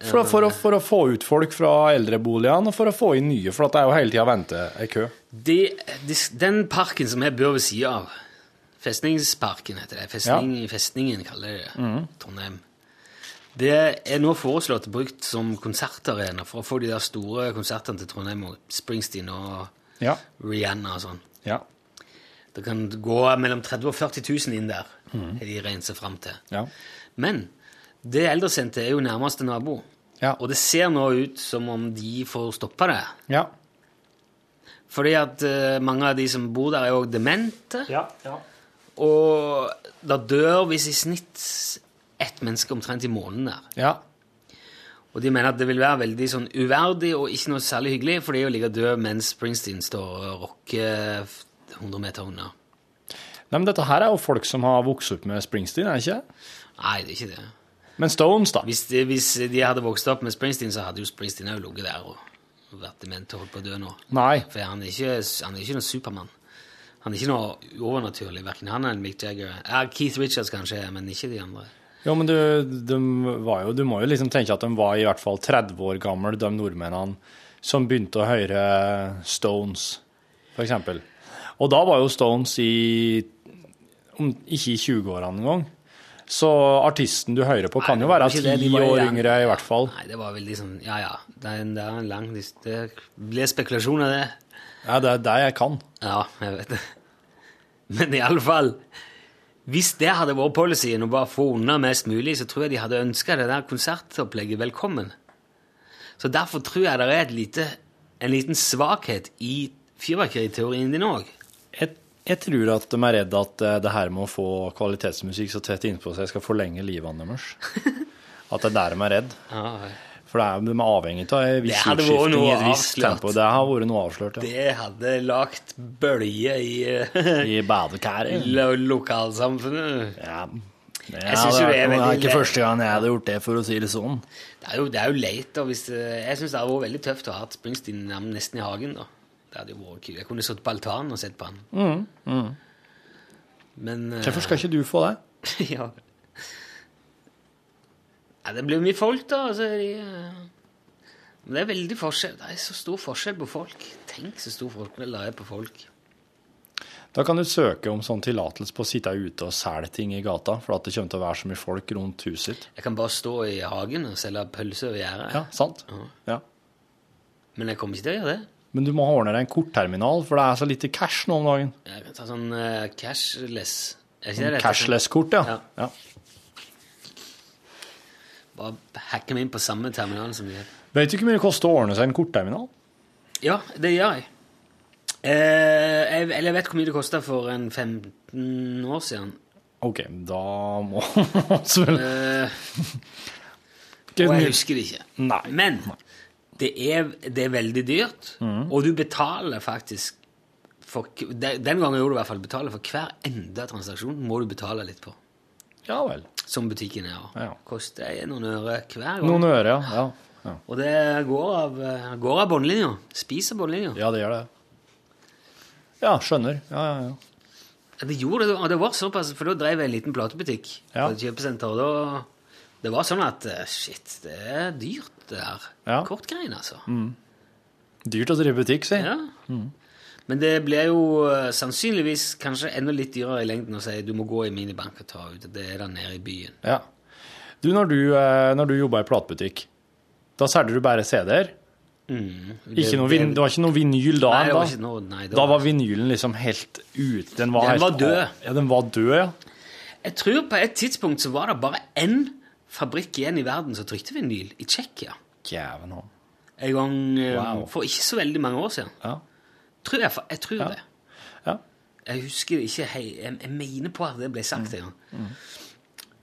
For, for, å, for å få ut folk fra eldreboligene, og for å få inn nye, for det er jo hele tida vente ei kø. De, de, den parken som jeg bor ved sida av, Festningsparken heter det, Festning, Festningen kaller de det, mm. Trondheim, det er nå foreslått brukt som konsertarena for å få de der store konsertene til Trondheim, og Springsteen og Ja. Rihanna og sånn. Ja. Det kan gå mellom 30 000 og 40 000 inn der, Mhm. har de regnet seg fram til. Ja. Men det eldresenteret er jo nærmeste nabo, Ja. og det ser nå ut som om de får stoppa det. Ja. Fordi at uh, mange av de som bor der, er òg demente. Ja. ja. Og det dør hvis i snitt ett menneske omtrent i måneden der. ja. Og de mener at det vil være veldig sånn uverdig og ikke noe særlig hyggelig for de å ligge død mens Springsteen står og rocker 100 meter unna. Nei, men dette her er jo folk som har vokst opp med Springsteen, er det ikke? Nei, det er ikke det. Men Stones, da? Hvis de, hvis de hadde vokst opp med Springsteen, så hadde jo Springsteen òg ligget der og vært dement og holdt på å dø nå. Nei. For han er ikke, han er ikke noen Supermann. Han er ikke noe overnaturlig, verken han eller Mick Jagger. Ja, Keith Richards kanskje, men ikke de andre. Jo, men du, de var jo, du må jo liksom tenke at de var i hvert fall 30 år gamle, de nordmennene som begynte å høre Stones, eksempel. Og da var jo Stones i om, ikke i 20-årene engang. Så artisten du hører på, kan Nei, jo være ti år yngre, i hvert fall. Nei, det var vel liksom Ja, ja. Det er en, det er en lang. Det blir spekulasjoner, det. Ja, det er det jeg kan. Ja, jeg vet det. Men i alle fall Hvis det hadde vært policyen å bare få unna mest mulig, så tror jeg de hadde ønska det der konsertopplegget velkommen. Så derfor tror jeg det er lite, en liten svakhet i fyrverkeriteorien din òg. Jeg, jeg tror at de er redd at eh, det her med å få kvalitetsmusikk så tett innpå seg skal forlenge livet deres. At det er der de er redd. Ja, For det er, de er avhengig av en viss utskifting i et visst tempo. Det har vært noe avslørt, ja. det hadde lagt bølge i, I badekaret. lo lokalsamfunnet. Ja. Jeg synes jo det er veldig leit. første gang jeg hadde gjort det, for å si det sånn. Det er jo, det er jo leit. Og hvis Jeg syns det hadde vært veldig tøft å ha hatt Springsteen nesten i hagen. da. Det hadde jo vært kult. Jeg kunne sittet på altanen og sett på han. Mm, mm. Men eh, Hvorfor skal ikke du få det? ja. Ja. Det blir mye folk, da. Altså, de, eh, men det er veldig forskjell. Det er så stor forskjell på folk. Tenk så stor forskjell det er på folk. Da kan du søke om sånn tillatelse på å sitte ute og selge ting i gata, for at det kommer til å være så mye folk rundt huset ditt. Jeg kan bare stå i hagen og selge pølser over gjerdet. Ja, sant? Ja. Men jeg kommer ikke til å gjøre det. Men du må ordne deg en kortterminal, for det er så lite cash nå om dagen. Jeg kan ta sånn uh, cashless heter? Cashless-kort, ja. Ja. ja. Bare hacke meg inn på samme terminal som de har. Vet du ikke hvor mye det koster å ordne seg en kortterminal? Ja, det gjør jeg. Eh, jeg. Eller jeg vet hvor mye det kosta for en 15 år siden. OK, da må vi vel Eh, og jeg husker det ikke. Nei. Men det er, det er veldig dyrt, mm. og du betaler faktisk for, Den gangen gjorde du i hvert fall betale for hver enda transaksjon må du betale litt på. Ja vel. Som butikken er. Ja. Koster noen øre hver gang. Noen øre, ja. ja. ja. Og det går av, går av båndlinja. Spiser båndlinja. Ja, det gjør det. Ja, skjønner. Ja, ja, ja. Ja, Det gjorde det, og det var såpass, for da drev jeg en liten platebutikk Ja. på et kjøpesenter, og da det var sånn at eh, shit, det er dyrt det her. Ja. Kortgreiene, altså. Dyrt å drive butikk, si. Ja. Men det blir jo eh, sannsynligvis kanskje enda litt dyrere i lengden å si du må gå i minibank og ta ut. Det er der nede i byen. Ja. Du, når du, eh, når du jobba i platebutikk, da solgte du bare CD-er? Mm. Ikke noe vin, det var ikke noe vinyl da? Nei, det var da? noe, nei, det Da var- var vinylen liksom helt ute? Den var, Den helt var død. Ja, den var død, ja. Jeg tror på et tidspunkt så var det bare én fabrikk igjen i verden som trykte vinyl, i Tsjekkia. En gang eh, Wow. for ikke så veldig mange år siden. Ja. Tror jeg, jeg tror Ja. det. Ja. Jeg husker ikke hei, jeg, jeg mener på at det ble sagt en gang.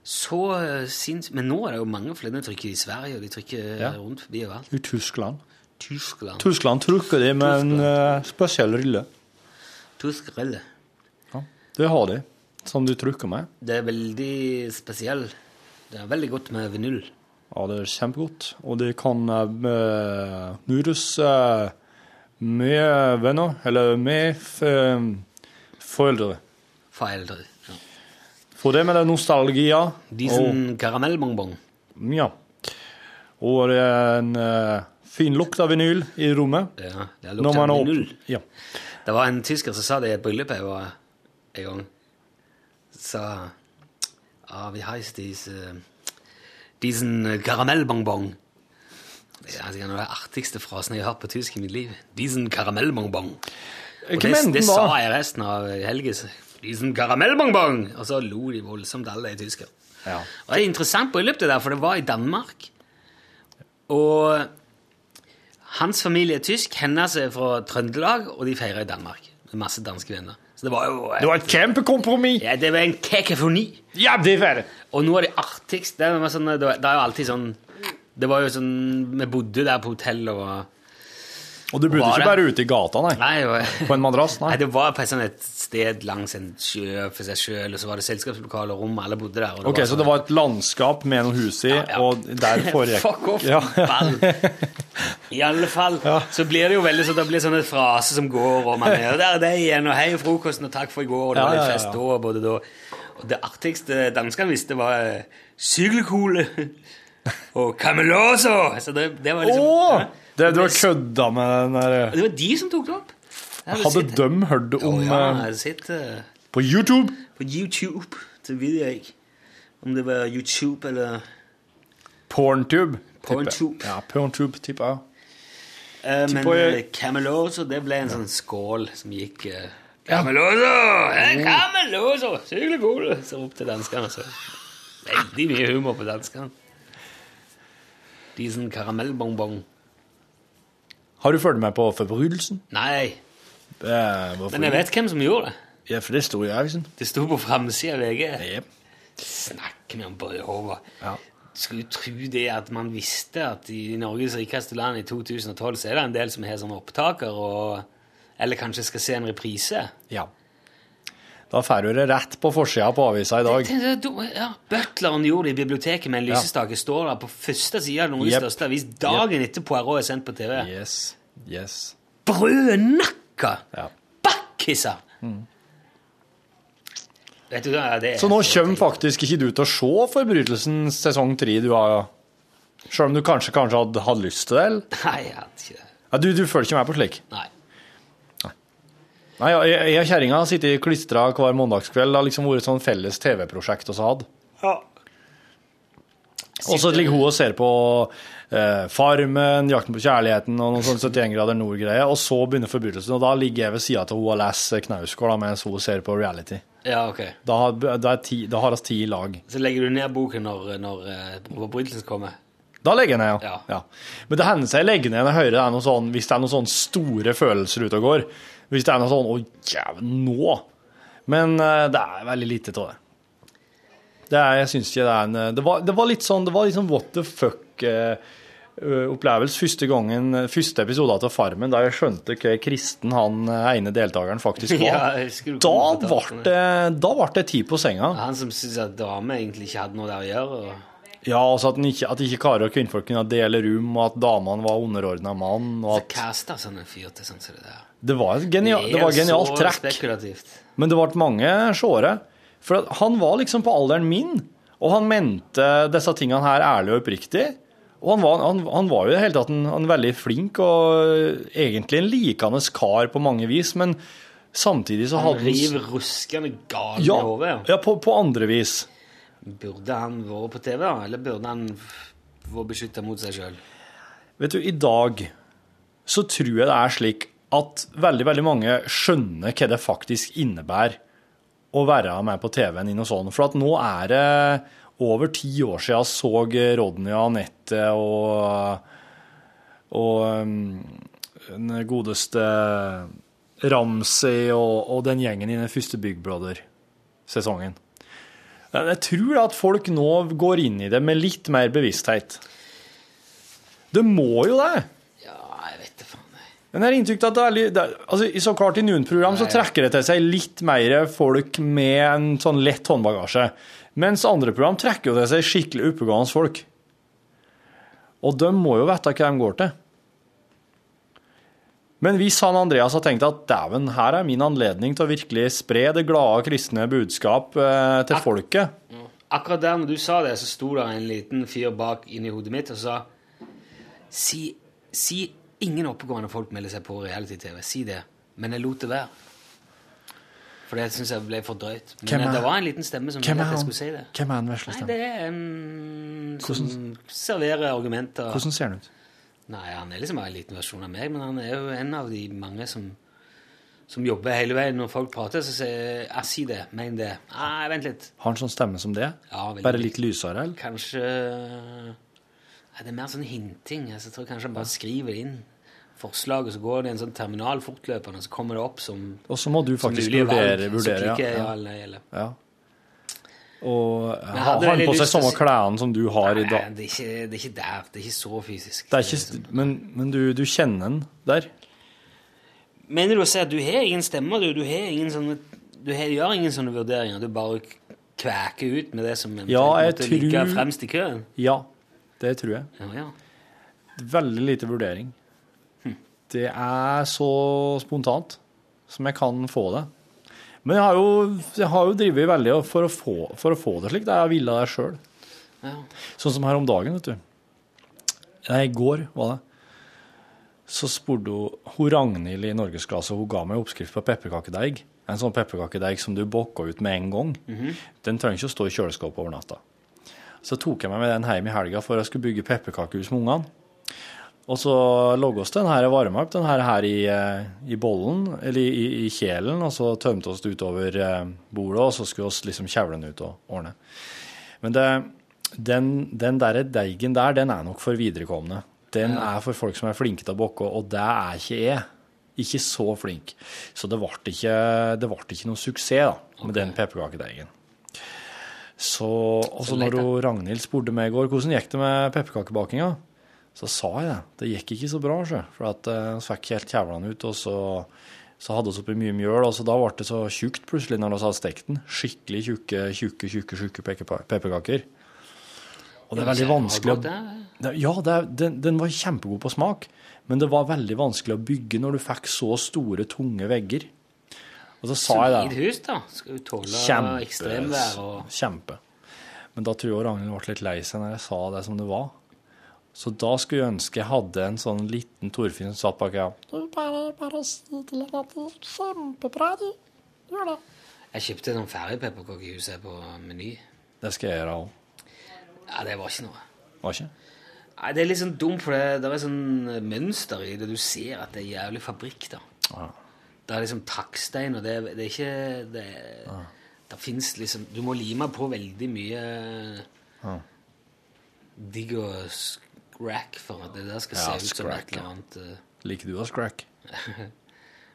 Så eh, sinns... Men nå er det jo mange flere. De trykker i Sverige, og de trykker Ja. rundt forbi overalt. I Tyskland. Tyskland. Tyskland trykker de med en uh, spesiell rille. Tysk rille. Det har de, som du trykker med. Det er veldig spesiell. Det er veldig godt med vinyl. Ja, det er kjempegodt. Og de kan uh, nyres eh, med venner, eller med f- foreldre. Foreldre. Ja. For det med det nostalgia. Disen karamellbonbon. Og, ja. Og det er en uh, fin lukt av vinyl i rommet. Ja, det er lukt av vinyl. ja. Det var en tysker som sa det i et bryllup jeg var en gang. Sa ah, Wie heißt diese Diesen karamellbonbon. Det er altså en av de artigste frasene jeg har hørt på tysk i mitt liv. Diesen karamellbongbong. Og det, det sa jeg resten av helgen. Diesen karamellbongbong! Og så lo de voldsomt alle i tysker. Ja. Og det er et interessant bryllup, det der, for det var i Danmark. Og hans familie er tysk, hennes er fra Trøndelag, og de feirer i Danmark. Med masse danske venner. Så det var jo Det var et kjempekompromiss! ja, det var en kakefoni. Ja, det er det! Og noe av det artigste Det, sånn, det er jo alltid sånn Det var jo sånn Vi bodde der på hotell og Og du bodde ikke bare ute i gata, nei? Nei, var- På en madrass? Nei. Nei, det var på et sted langs en sjø for seg sjøl, og så var det selskapslokale og rom, alle bodde der. Ok, Så det var et landskap med noen hus i, ja. og der foregikk Fuck off, Ja. ball. I alle fall så blir det jo veldig sånn, det blir sånne fraser som går, og man er der er det igjen, og hei frokosten, og takk for i går, og det var litt ja, ja, fest ja. da, og både da. Og det artigste danskene visste var eh, syklekule og cameloso. Så det, det var liksom... Å! Det, du har kødda med den der Det var de som tok det opp. Jeg Hadde sett- de hørt om ja, eh, har sett eh, På YouTube? på YouTube, så vet jeg ikke om det var YouTube eller Porntube. Porntube. Ja, Porntube, tipper jeg. Uh, men jeg- eh, Cameloso, det ble en sånn skål som gikk uh, Cameloso! Hey, Cameloso! Sykelig god! Så opp til danskene. Så. Veldig mye humor på danskene. Disen karamellbonbon. Har du fulgt med på forbrytelsen? Nei, Eh, men jeg vet hvem som gjorde det. Ja, for det sto i avisen. Det sto på framsida av VG. Yep. Snakk med om brødhover. Ja. Skulle tro det at man visste at i Norges rikeste land i 2012 så er det en del som har sånne opptaker, og, eller kanskje skal se en reprise. ja. Da får du det rett på forsida på avisa i dag. Det- det- det- Ja, Butleren gjorde det i biblioteket med en Ja. Står der på første side av Norges yep. største avis dagen etter Poirot er sendt på TV. Yes. Yes. Brødnakka! Ja. Bakkiser! Vet du hva, det er Så nå kommer faktisk ikke du til å se Forbrytelsen sesong tre, du har Selv om du kanskje, kanskje hadde hatt lyst til det? eller? Nei, jeg hadde ikke det. Ja, du, du følger ikke med på slik? Nei. Nei, jeg og kjerringa har sittet klistra hver mandagskveld. Det har liksom vært sånn felles TV-prosjekt vi har hatt. Ja. Og så ligger hun og ser på eh, Farmen, Jakten på kjærligheten og noen sånne 71 grader nord-greier. Og så begynner forbrytelsen, og da ligger jeg ved sida av hun og leser Knausgård mens hun ser på reality. Ja, ok. Da, har- da, ti, da har vi ti i lag. Så legger du ned boken når, når eh, forbrytelsen kommer? Da legger jeg ned, ja. Ja. ja. Men det hender seg jeg legger ned når jeg hører det er noe sånn, hvis det er noen sånne store følelser ute og går. Hvis det er noe sånn 'Å, jævlig, nå'. Men eh, det er veldig lite av det. Det er, jeg syns ikke det er en eh, Det var, det var litt sånn det var litt sånn what the fuck-opplevelse første gangen, første episode av Farmen, da jeg skjønte hva kristen han eh, ene deltakeren faktisk var. Ja, da ble det, da ble det tid på senga. Han som syntes at damer egentlig ikke hadde noe der å gjøre. Og... Ja, altså at, ikke, at ikke karer og kvinnfolk kunne dele rom, og at damene var underordna mann. og Så kasta sånn en fyr til sånn som det der. Det var et genial, det var genialt trekk, spekulativt. men det ble mange seere. For han var liksom på alderen min, og han mente disse tingene her ærlig og oppriktig. Og han var, han, han var jo i det hele tatt en, en veldig flink og egentlig en likende kar på mange vis, men samtidig så hadde Han riv ruskende gal Ja, i hodet. ja på, på andre vis. Burde han vært på TV, da? Eller burde han vært beskytta mot seg sjøl? Vet du, i dag så tror jeg det er slik at veldig, veldig mange skjønner hva det faktisk innebærer å være med på TV-en i noe sånt. For at nå er det over ti år siden jeg så Rodney og Anette og, og um, den godeste Ramsey og, og den gjengen i den første Big Brother-sesongen. Jeg tror at folk nå går inn i det med litt mer bevissthet. Det må jo det. Ja, jeg vet det faen. Men jeg har inntrykk av at det er det, altså, i så klart i noen program så trekker det til seg litt mer folk med en sånn lett håndbagasje. Mens andre program trekker jo til seg skikkelig oppegående folk. Og de må jo vite hva de går til. Men hvis han Andreas har tenkt at dæven, her er min anledning til å virkelig spre det glade kristne budskap eh, til folket Akkurat der når du sa det, så sto det en liten fyr bak inni hodet mitt og sa Si, si ingen oppegående folk melder seg på reality-TV. Si det. Men jeg lot det være. For det syns jeg ble for drøyt. Men Hvem er- det var en liten stemme som ville at jeg skulle si det. Hvem er den vesle Nei, stemmen? det er en som serverer argumenter. Hvordan ser han ut? Nei, han er liksom en liten versjon av meg, men han er jo en av de mange som, som jobber hele veien. Når folk prater, så sier jeg jeg si det, men det. Nei, vent litt. Har han sånn stemme som det? Ja, veldig Bare litt lysere, eller? Kanskje Nei, det er mer sånn hinting. Altså, jeg tror kanskje han bare skriver inn forslaget, så går det i en sånn terminal fortløpende, og så kommer det opp som Og så må du faktisk vurdere. Så vurdere klikker ja. ja eller Ja. Og jeg har han på seg samme klærne som du har i dag? det er, ikke, det er ikke der. Det er ikke så fysisk. Det ikke, men men du, du kjenner den der? Mener du å si at du har ingen stemmer, du? Du, har ingen sånne, du har, gjør ingen sånne vurderinger? Du bare kvæker ut med det som Ja, måtte ligge fremst i køen? Ja, det tror jeg. Ja, ja. Veldig lite vurdering. Hm. Det er så spontant som jeg kan få det. Men jeg har jo, jeg har jo drevet veldig for å få, for å få det slik. Det jeg ville det sjøl. Ja. Sånn som her om dagen, vet du. Nei, i går var det. Så spurte hun, hun Ragnhild i norgesklasse, hun ga meg oppskrift på pepperkakedeig. En sånn pepperkakedeig som du bokker ut med en gang. Mhm. Den trenger ikke å stå i kjøleskapet over natta. Så tok jeg meg med den hjem i helga for jeg skulle bygge pepperkakehus med ungene. Og så logget oss den her varma opp den her, her i, eh, i bollen, eller i, i kjelen, og så tømte oss det utover eh, bordet, og så skulle vi liksom kjevle den ut og ordne. Men det, den, den der deigen der, den er nok for viderekomne. Den er for folk som er flinke til å bokke, og det er ikke jeg. Ikke så flink. Så det ble ikke, det ble ikke noe suksess da, med den pepperkakedeigen. Så, og så Så når Ragnhild spurte meg i går hvordan gikk det med pepperkakebakinga, så sa jeg det. Det gikk ikke så bra, sjø. For at eh, vi fikk helt kjevlene ut, og så, så hadde vi oppi mye mjøl, og så da ble det så tjukt plutselig når vi hadde stekt den. Skikkelig tjukke, tjukke, tjukke, tjukke pepperkaker. Og det er veldig vanskelig å Ja, er, den, den var kjempegod på smak, men det var veldig vanskelig å bygge når du fikk så store, tunge vegger. Og så sa jeg det. Hus, da. Skal jo tåle Kjempe, ekstremvær og kjempe. Men da tror jeg Ragnhild ble litt lei seg når jeg sa det som det var. Så da skulle jeg ønske jeg hadde en sånn liten Torfinn som satt bak her. Du bare, bare si til henne at det er kjempebra, du. Gjør det. Jeg kjøpte noen ferdigpepperkakehus huset på Meny. Det skal jeg gjøre òg. Ja, det var ikke noe. Var ikke? Nei, Det er litt sånn dumt, for det, det er sånn mønster i det. Du ser at det er jævlig fabrikk, da. Ja. Det er liksom takkstein, og det, det er ikke Det, det fins liksom Du må lime på veldig mye Ja. digg og scrack for at det der skal Ja, se ut som et eller ja. annet eh. Liker du å scrack?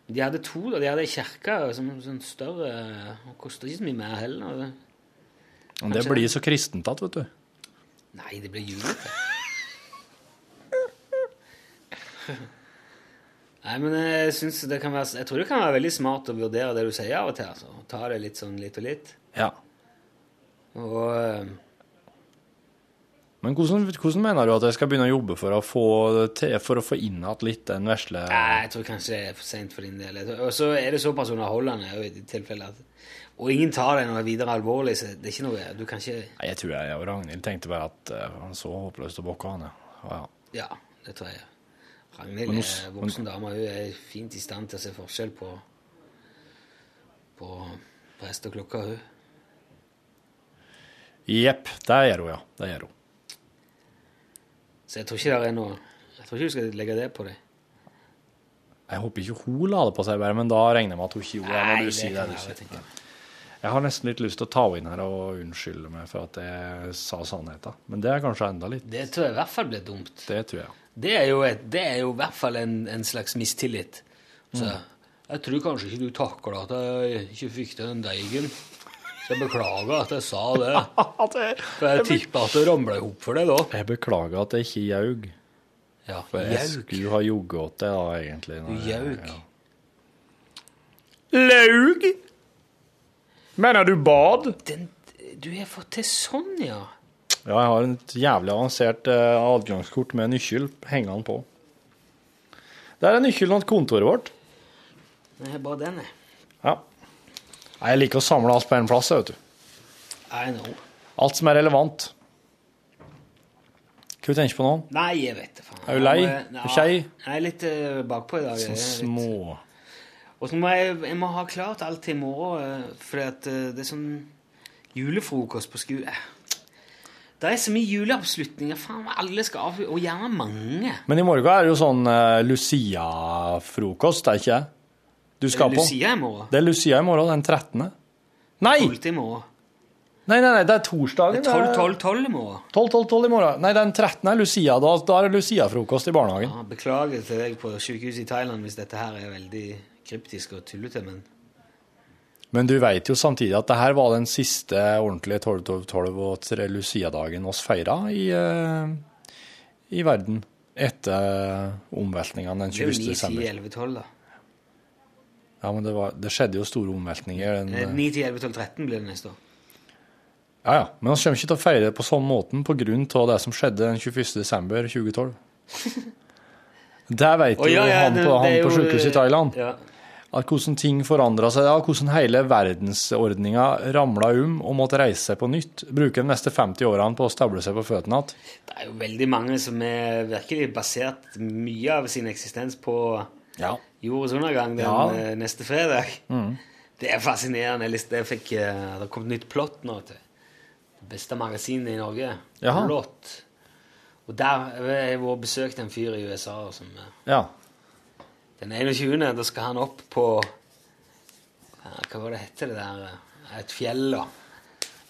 De hadde to, da. De hadde ei kirke som sånn større og Koster ikke så mye mer heller. Men det blir så kristent igjen, vet du. Nei, det blir julete. Nei, men jeg synes det kan være Jeg tror det kan være veldig smart å vurdere det du sier av og til. altså. Ta det litt sånn litt og litt. Ja. Og eh, Men hvordan, hvordan mener du at jeg skal begynne å jobbe for å få, til, for å få inn igjen litt den vesle Nei, jeg tror kanskje det er for seint for din del. Og så er det såpass underholdende i tilfelle at Og ingen tar det noe videre alvorlig, så det er ikke noe Du kan ikke Nei, Jeg tror jeg og Ragnhild tenkte bare at eh, han så håpløst bokke han, ja. Ja, det tror jeg. Ragnhild er voksen dame. Hun er fint i stand til å se forskjell på på prest og klokka, hun. Jepp, det gjør hun, ja. Det gjør hun. Så jeg tror ikke det er noe Jeg tror ikke du skal legge det på deg. Jeg håper ikke hun la det på seg, bare, men da regner jeg med at hun ikke gjorde det. Når du det sier det jeg sier. Jeg har nesten litt lyst til å ta henne inn her og unnskylde meg for at jeg sa sannheten. Men det er kanskje enda litt. Det tror jeg i hvert fall blir dumt. Det tror jeg. Det er jo, et, det er jo i hvert fall en, en slags mistillit. Så jeg tror kanskje ikke du takla at jeg ikke fikk til den deigen. Så jeg beklager at jeg sa det. For jeg tippa at det ramla i hop for deg da. Jeg beklager at jeg ikke jaug. Ja, For jeg jaug. skulle ha jogget åt det, da, egentlig. Du jaug. ja. Laug? Mener du bad? Den, du har fått til sånn, ja. Ja, jeg har et jævlig avansert eh, adgangskort med nøkkel hengende på. Det er nøkkelen til kontoret vårt. Det er bare den, jeg. Ja. Jeg liker å samle alt på én plass, vet du. I know. Alt som er relevant. Hva du tenker på nå? Nei, jeg vet det, faen. Er du lei? Er du kjei? Jeg er litt uh, bakpå i dag. Sånn små Og så må jeg, jeg må ha klart alt til i morgen, eh, eh, det er sånn julefrokost på skole. Det er så mye juleavslutninger. Faen, alle skal av, og gjerne mange. Men i morgen er det jo sånn uh, Lucia-frokost, er det ikke? Du skal Er det er Lucia i morgen? Det er Lucia i morgen, den 13. Nei! 12 i morgen. Nei, nei, nei, det er torsdagen. Det er 12, 12, 12 i morgen. 12, 12, 12 i morgen. Nei, den 13. er Lucia. Da, da er det Lucia-frokost i barnehagen. Ja, beklager til deg på sykehuset i Thailand hvis dette her er veldig kryptisk og tullete, men Men du vet jo samtidig at det her var den siste ordentlige 12-12 og Lucia-dagen oss feira i, eh, i verden etter omveltningene den det er jo 9, 10, 11, 12, da. Ja, men det, var, det skjedde jo store omveltninger. Den, Eh, 9, 10, 11, 12, 13 blir det neste år. ja, ja. Men vi kommer ikke til å feire det på sånn måten av det som skjedde den 21. desember 2012. Der vet oh, jo ja, jo han på, han på sjukehuset i Thailand. Ja. At hvordan ting forandra seg, ja, hvordan hele verdensordninga ramla om og måtte reise seg på nytt. Bruke de neste 50 årene på å stable seg på føttene igjen. Det er jo veldig mange som er virkelig basert mye av sin eksistens på Ja. jordens undergang den Ja. eh, neste fredag. Mm. Det er fascinerende. Jeg fikk, eh, det har kommet nytt plott nå til det beste magasinet i Norge. Jaha. Plott. Og der har jeg besøkt en fyr i USA som eh, Ja. Den 21. da skal han opp på ja, Hva var det hette det der Et fjell, da.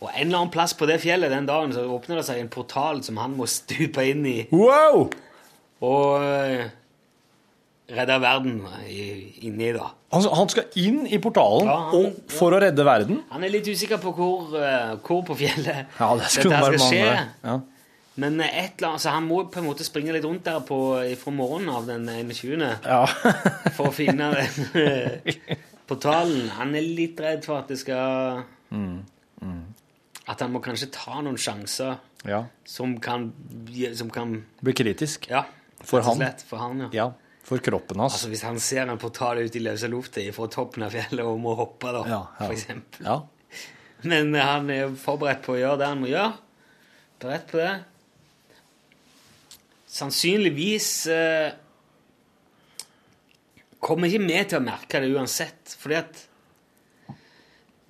Og en eller annen plass på det fjellet den dagen så åpner det seg en portal som han må stupe inn i. Wow! Og eh, redde verden inni, da. Altså, han skal inn i portalen Ja, han- og, for å redde verden? Han er litt usikker på hvor, eh, hvor på fjellet Ja, det dette skal skje. Ja. Men eh, et eller annet, så han må på en måte springe litt rundt der på, fra morgenen av den 21. Ja. for å finne den eh, portalen. Han er litt redd for at det skal At han må kanskje ta noen sjanser ja. som kan, som kan Blir kritisk. Ja, For han. slett, For han, ja. Ja. For kroppen hans. Altså Hvis han ser en portal ut i løse lufta fra toppen av fjellet og må hoppe, da, Ja, ja. for eksempel. Ja. Men eh, han er forberedt på å gjøre det han må gjøre. Beredt på det. Sannsynligvis eh, kommer ikke vi til å merke det uansett. Fordi at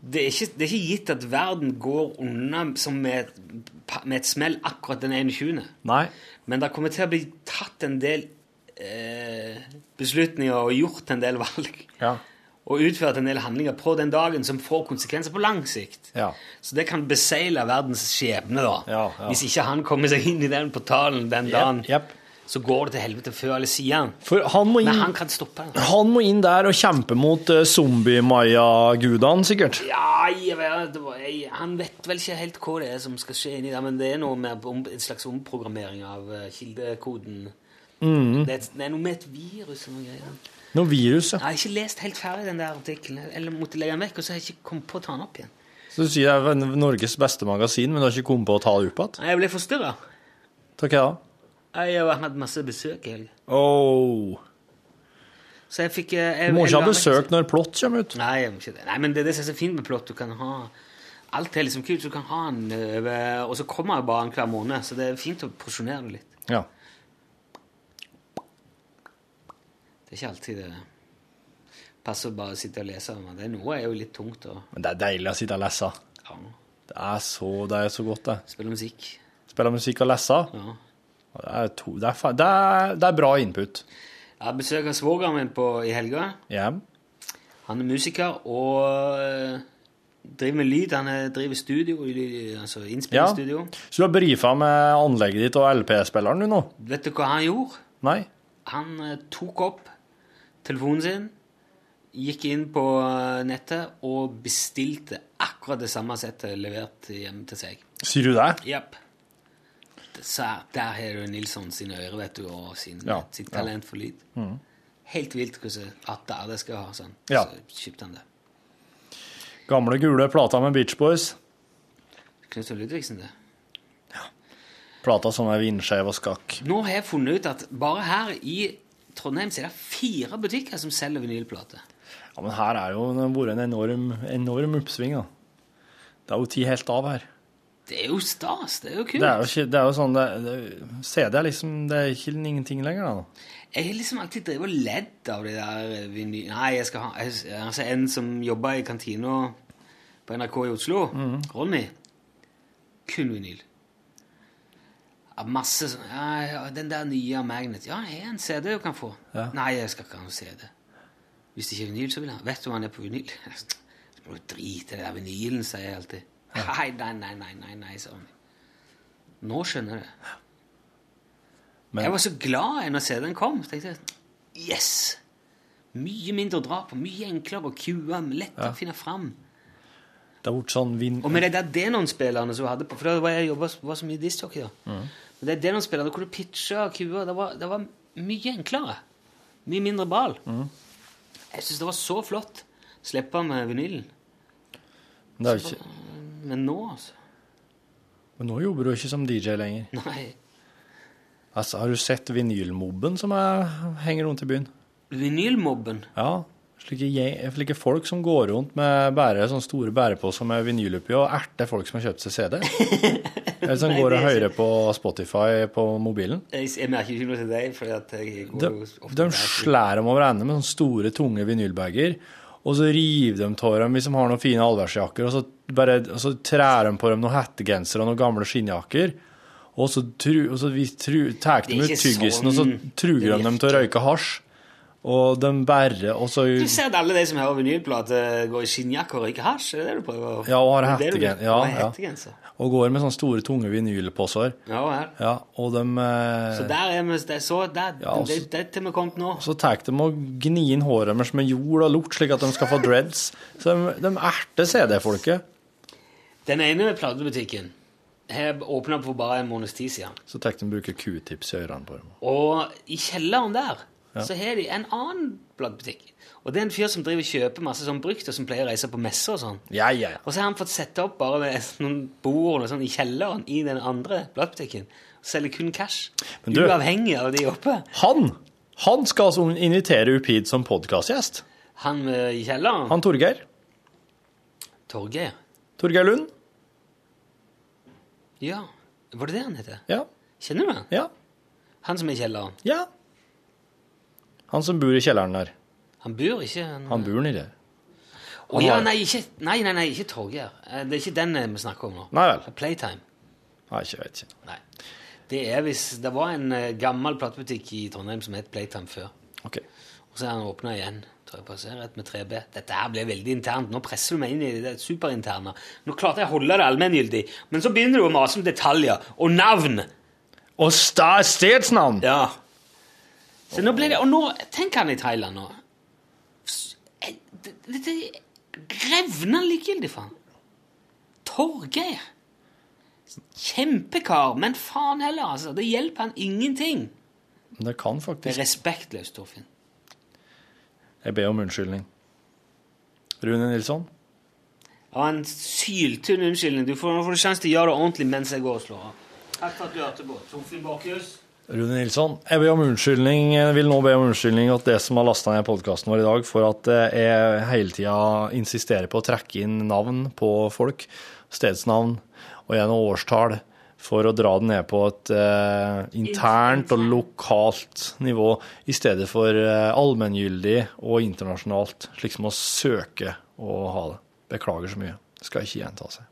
det er, ikke, det er ikke gitt at verden går unna som med, med et smell akkurat den 21. Nei. Men det kommer til å bli tatt en del eh, beslutninger og gjort en del valg. Ja. Og utført en del handlinger på den dagen som får konsekvenser på lang sikt. Ja. Så det kan besegle verdens skjebne, da. Ja, ja. Hvis ikke han kommer seg inn i den portalen den dagen, Jepp. så går det til helvete før eller siden. Han inn, Men han kan stoppe det. han må inn der og kjempe mot uh, zombie-maya-gudene, sikkert. Ja, jeg vet, jeg, han vet vel ikke helt hva det er som skal skje inni der, men det er noe med en slags omprogrammering av eh, kildekoden. Mm. Det, er, det er noe med et virus og noe greier. Noe virus, ja. Jeg har ikke lest helt ferdig den der artikkelen, eller måtte legge den vekk, og så har jeg ikke kommet på å ta den opp igjen. Så du sier det er Norges beste magasin, men du har ikke kommet på å ta det opp igjen? Jeg ble forstyrra. Takk ja. Jeg har hatt masse besøk i helga. Oh. Så jeg fikk eh, jeg, Du må ikke ha besøk når plott kommer ut. Nei, jeg må ikke det. Nei, men det er det som er så fint med plott. Du kan ha Alt er liksom kult. Du kan ha den Og så kommer jeg bare en hver måned, så det er fint å porsjonere det litt. Ja. Det er ikke alltid det passer bare å sitte og lese. Men det er noe er jo litt tungt Og... Men det er deilig å sitte og lese. ja, Det er så, det er så godt, det. spille musikk. Spille musikk og lese. Ja. Det er, to, det, er, det, er, det er bra input. Jeg har besøk av svogeren min på, i helga. Ja. Han er musiker og øh, driver med lyd. Han er, driver studio, altså altså ja. innspillingsstudio. Så du har brifa med anlegget ditt og LP-spilleren du nå? Vet du hva han gjorde? Nei? Han eh, tok opp telefonen sin, gikk inn på nettet og bestilte akkurat det samme settet levert hjem til seg. Sier du det? Japp. Så der har du Nilsson sine ører, vet du, og sin, Ja, sitt ja. talent for lyd. Helt vilt hvordan at det skal ha sånn. Ja. Så kjøpte han det. Gamle, gule plata med Beach Boys. Knut og Ludvigsen, det. Plata som er vindskeiv og skakk. Nå har jeg funnet ut at bare her i Trondheim så er det fire butikker som selger vinylplater. Ja, men her er jo det har vært en enorm, enorm oppsving, da. Det er jo ti helt av her. Det er jo stas. Det er jo kult. Det er jo, ikke, det er jo sånn det, det, CD er liksom Det er ikke ingenting lenger, da. Jeg har liksom alltid drevet og ledd av de der vinyl... Nei, jeg skal ha jeg, altså En som jobber i kantina på NRK i Oslo, Ronny, kun vinyl. Ja, masse sånn ja, ja, Den der nye Magnet Ja, jeg har en CD du kan få. Ja. Nei, jeg skal ikke ha noen CD. Hvis det ikke er vinyl, så vil jeg. Vet du hva han er på vinyl? Så må du drite i der vinylen, sier jeg alltid. Nei, nei, nei, nei, nei, nei, sa han. Nå skjønner jeg det. Men- Jeg var så glad når CD-en kom. Så tenkte jeg yes! Mye mindre å dra på, mye enklere å kue, lett å finne fram. Det har vært sånn vind... Og med de der Denon-spillerne som hun hadde på For da var jeg jobba så mye discjockey. da. Men de spiller. Da kunne du pitche og. Det var, det var mye enklere. Mye mindre ball. Jeg syns det var så flott. Slippe med vinylen. Det er jo ikke, Men nå, altså men nå jobber du ikke som DJ lenger. Nei. Altså, har du sett vinylmobben som er, henger rundt i byen? Vinylmobben. Ja. Slike, slike folk som går rundt med bære, sånne store bæreposer med vinyl oppi og erter folk som har kjøpt seg CD. Eller som Nei, går og er hører på Spotify på mobilen. Jeg, jeg merker ikke noe til deg, for jeg går De, ofte de slår dem over ende med sånne store, tunge vinylbager, og så river de av dem hvis de har noen fine allværsjakker, og så, bare, og så trær de på dem noen hettegensere og noen gamle skinnjakker, og så, tru, og så tar de ut tyggisen, og så sånn truger de dem til å røyke hasj, og de bærer, og så... Du ser at alle de som hører vinylplate, går i skinnjakke og røyker hasj? Er det det du prøver? å- Ja, og har Det er det hettegenser. Ja, ja. Og går med sånne store, tunge vinylposer. Ja vel. Ja, og de... eh, Så der er vi det er så der, Ja, det, altså- det er til vi kommet nå. Så tar de og gnir inn håret deres med jord og lort, slik at de skal få dreads. Så de, de erter CD-folket. Den ene platebutikken har åpna for bare en måneds tid siden. Så tar de bruker q-tips i ørene på dem. Og i kjelleren der så har de en annen platebutikk. Og det er en fyr som driver og kjøper masse sånn brukt, og som pleier å reise på messer og sånn. Ja, ja, ja. Og så har han fått sette opp bare med noen bord og sånn i kjelleren i den andre platebutikken. Og selger kun cash. Du- Uavhengig av de oppe. Han han skal altså invitere opp hit som podkastgjest. Han eh, i kjelleren. Han Torgeir. Torgeir. Torgeir Lund. Ja. Var det det han heter? Ja. Kjenner du han? ja. Han som er i kjelleren. Ja. Han som bor i kjelleren der. Han bor ikke Han, Han bor nedi der. Å ja, nei, ikke, nei, nei, nei, ikke Torgeir. Eh, Det er ikke den eh, vi snakker om nå. Nei vel. Playtime. Nei, ikke vet ikke. Nei. Det er hvis Det var en eh, gammel platebutikk i Trondheim som het Playtime før. Ok. Og så er han åpna igjen. Tror jeg passer rett med 3B. Dette her ble veldig internt. Nå presser du meg inn i det superinterne. Nå klarte jeg å holde det allmenngyldig, men så begynner du å mase om detaljer og navn. Og stedsnavn! Ja. Så nå ble det Og nå Tenk han i Thailand nå. Eh, det- Dette revner likegyldig for han. Torgeir. Kjempekar, men faen heller, altså. Det hjelper han ingenting. Det kan Det er faktisk respektløst, Torfinn. Jeg ber om unnskyldning. Rune Nilsson? Ja, en syltynn unnskyldning. Du får, nå får du sjanse til å gjøre det ordentlig mens jeg går og slår av. Takk for at du hørte på. Torfinn Bakhus. Rune Nilsson, jeg vil, vil nå be om unnskyldning at det som har lasta ned podkasten vår i dag, for at jeg hele tida insisterer på å trekke inn navn på folk, stedsnavn og gjennom årstall, for å dra det ned på et eh, internt og lokalt nivå, i stedet for eh, allmenngyldig og internasjonalt, slik som å søke å ha det. Beklager så mye. Det skal ikke gjenta seg.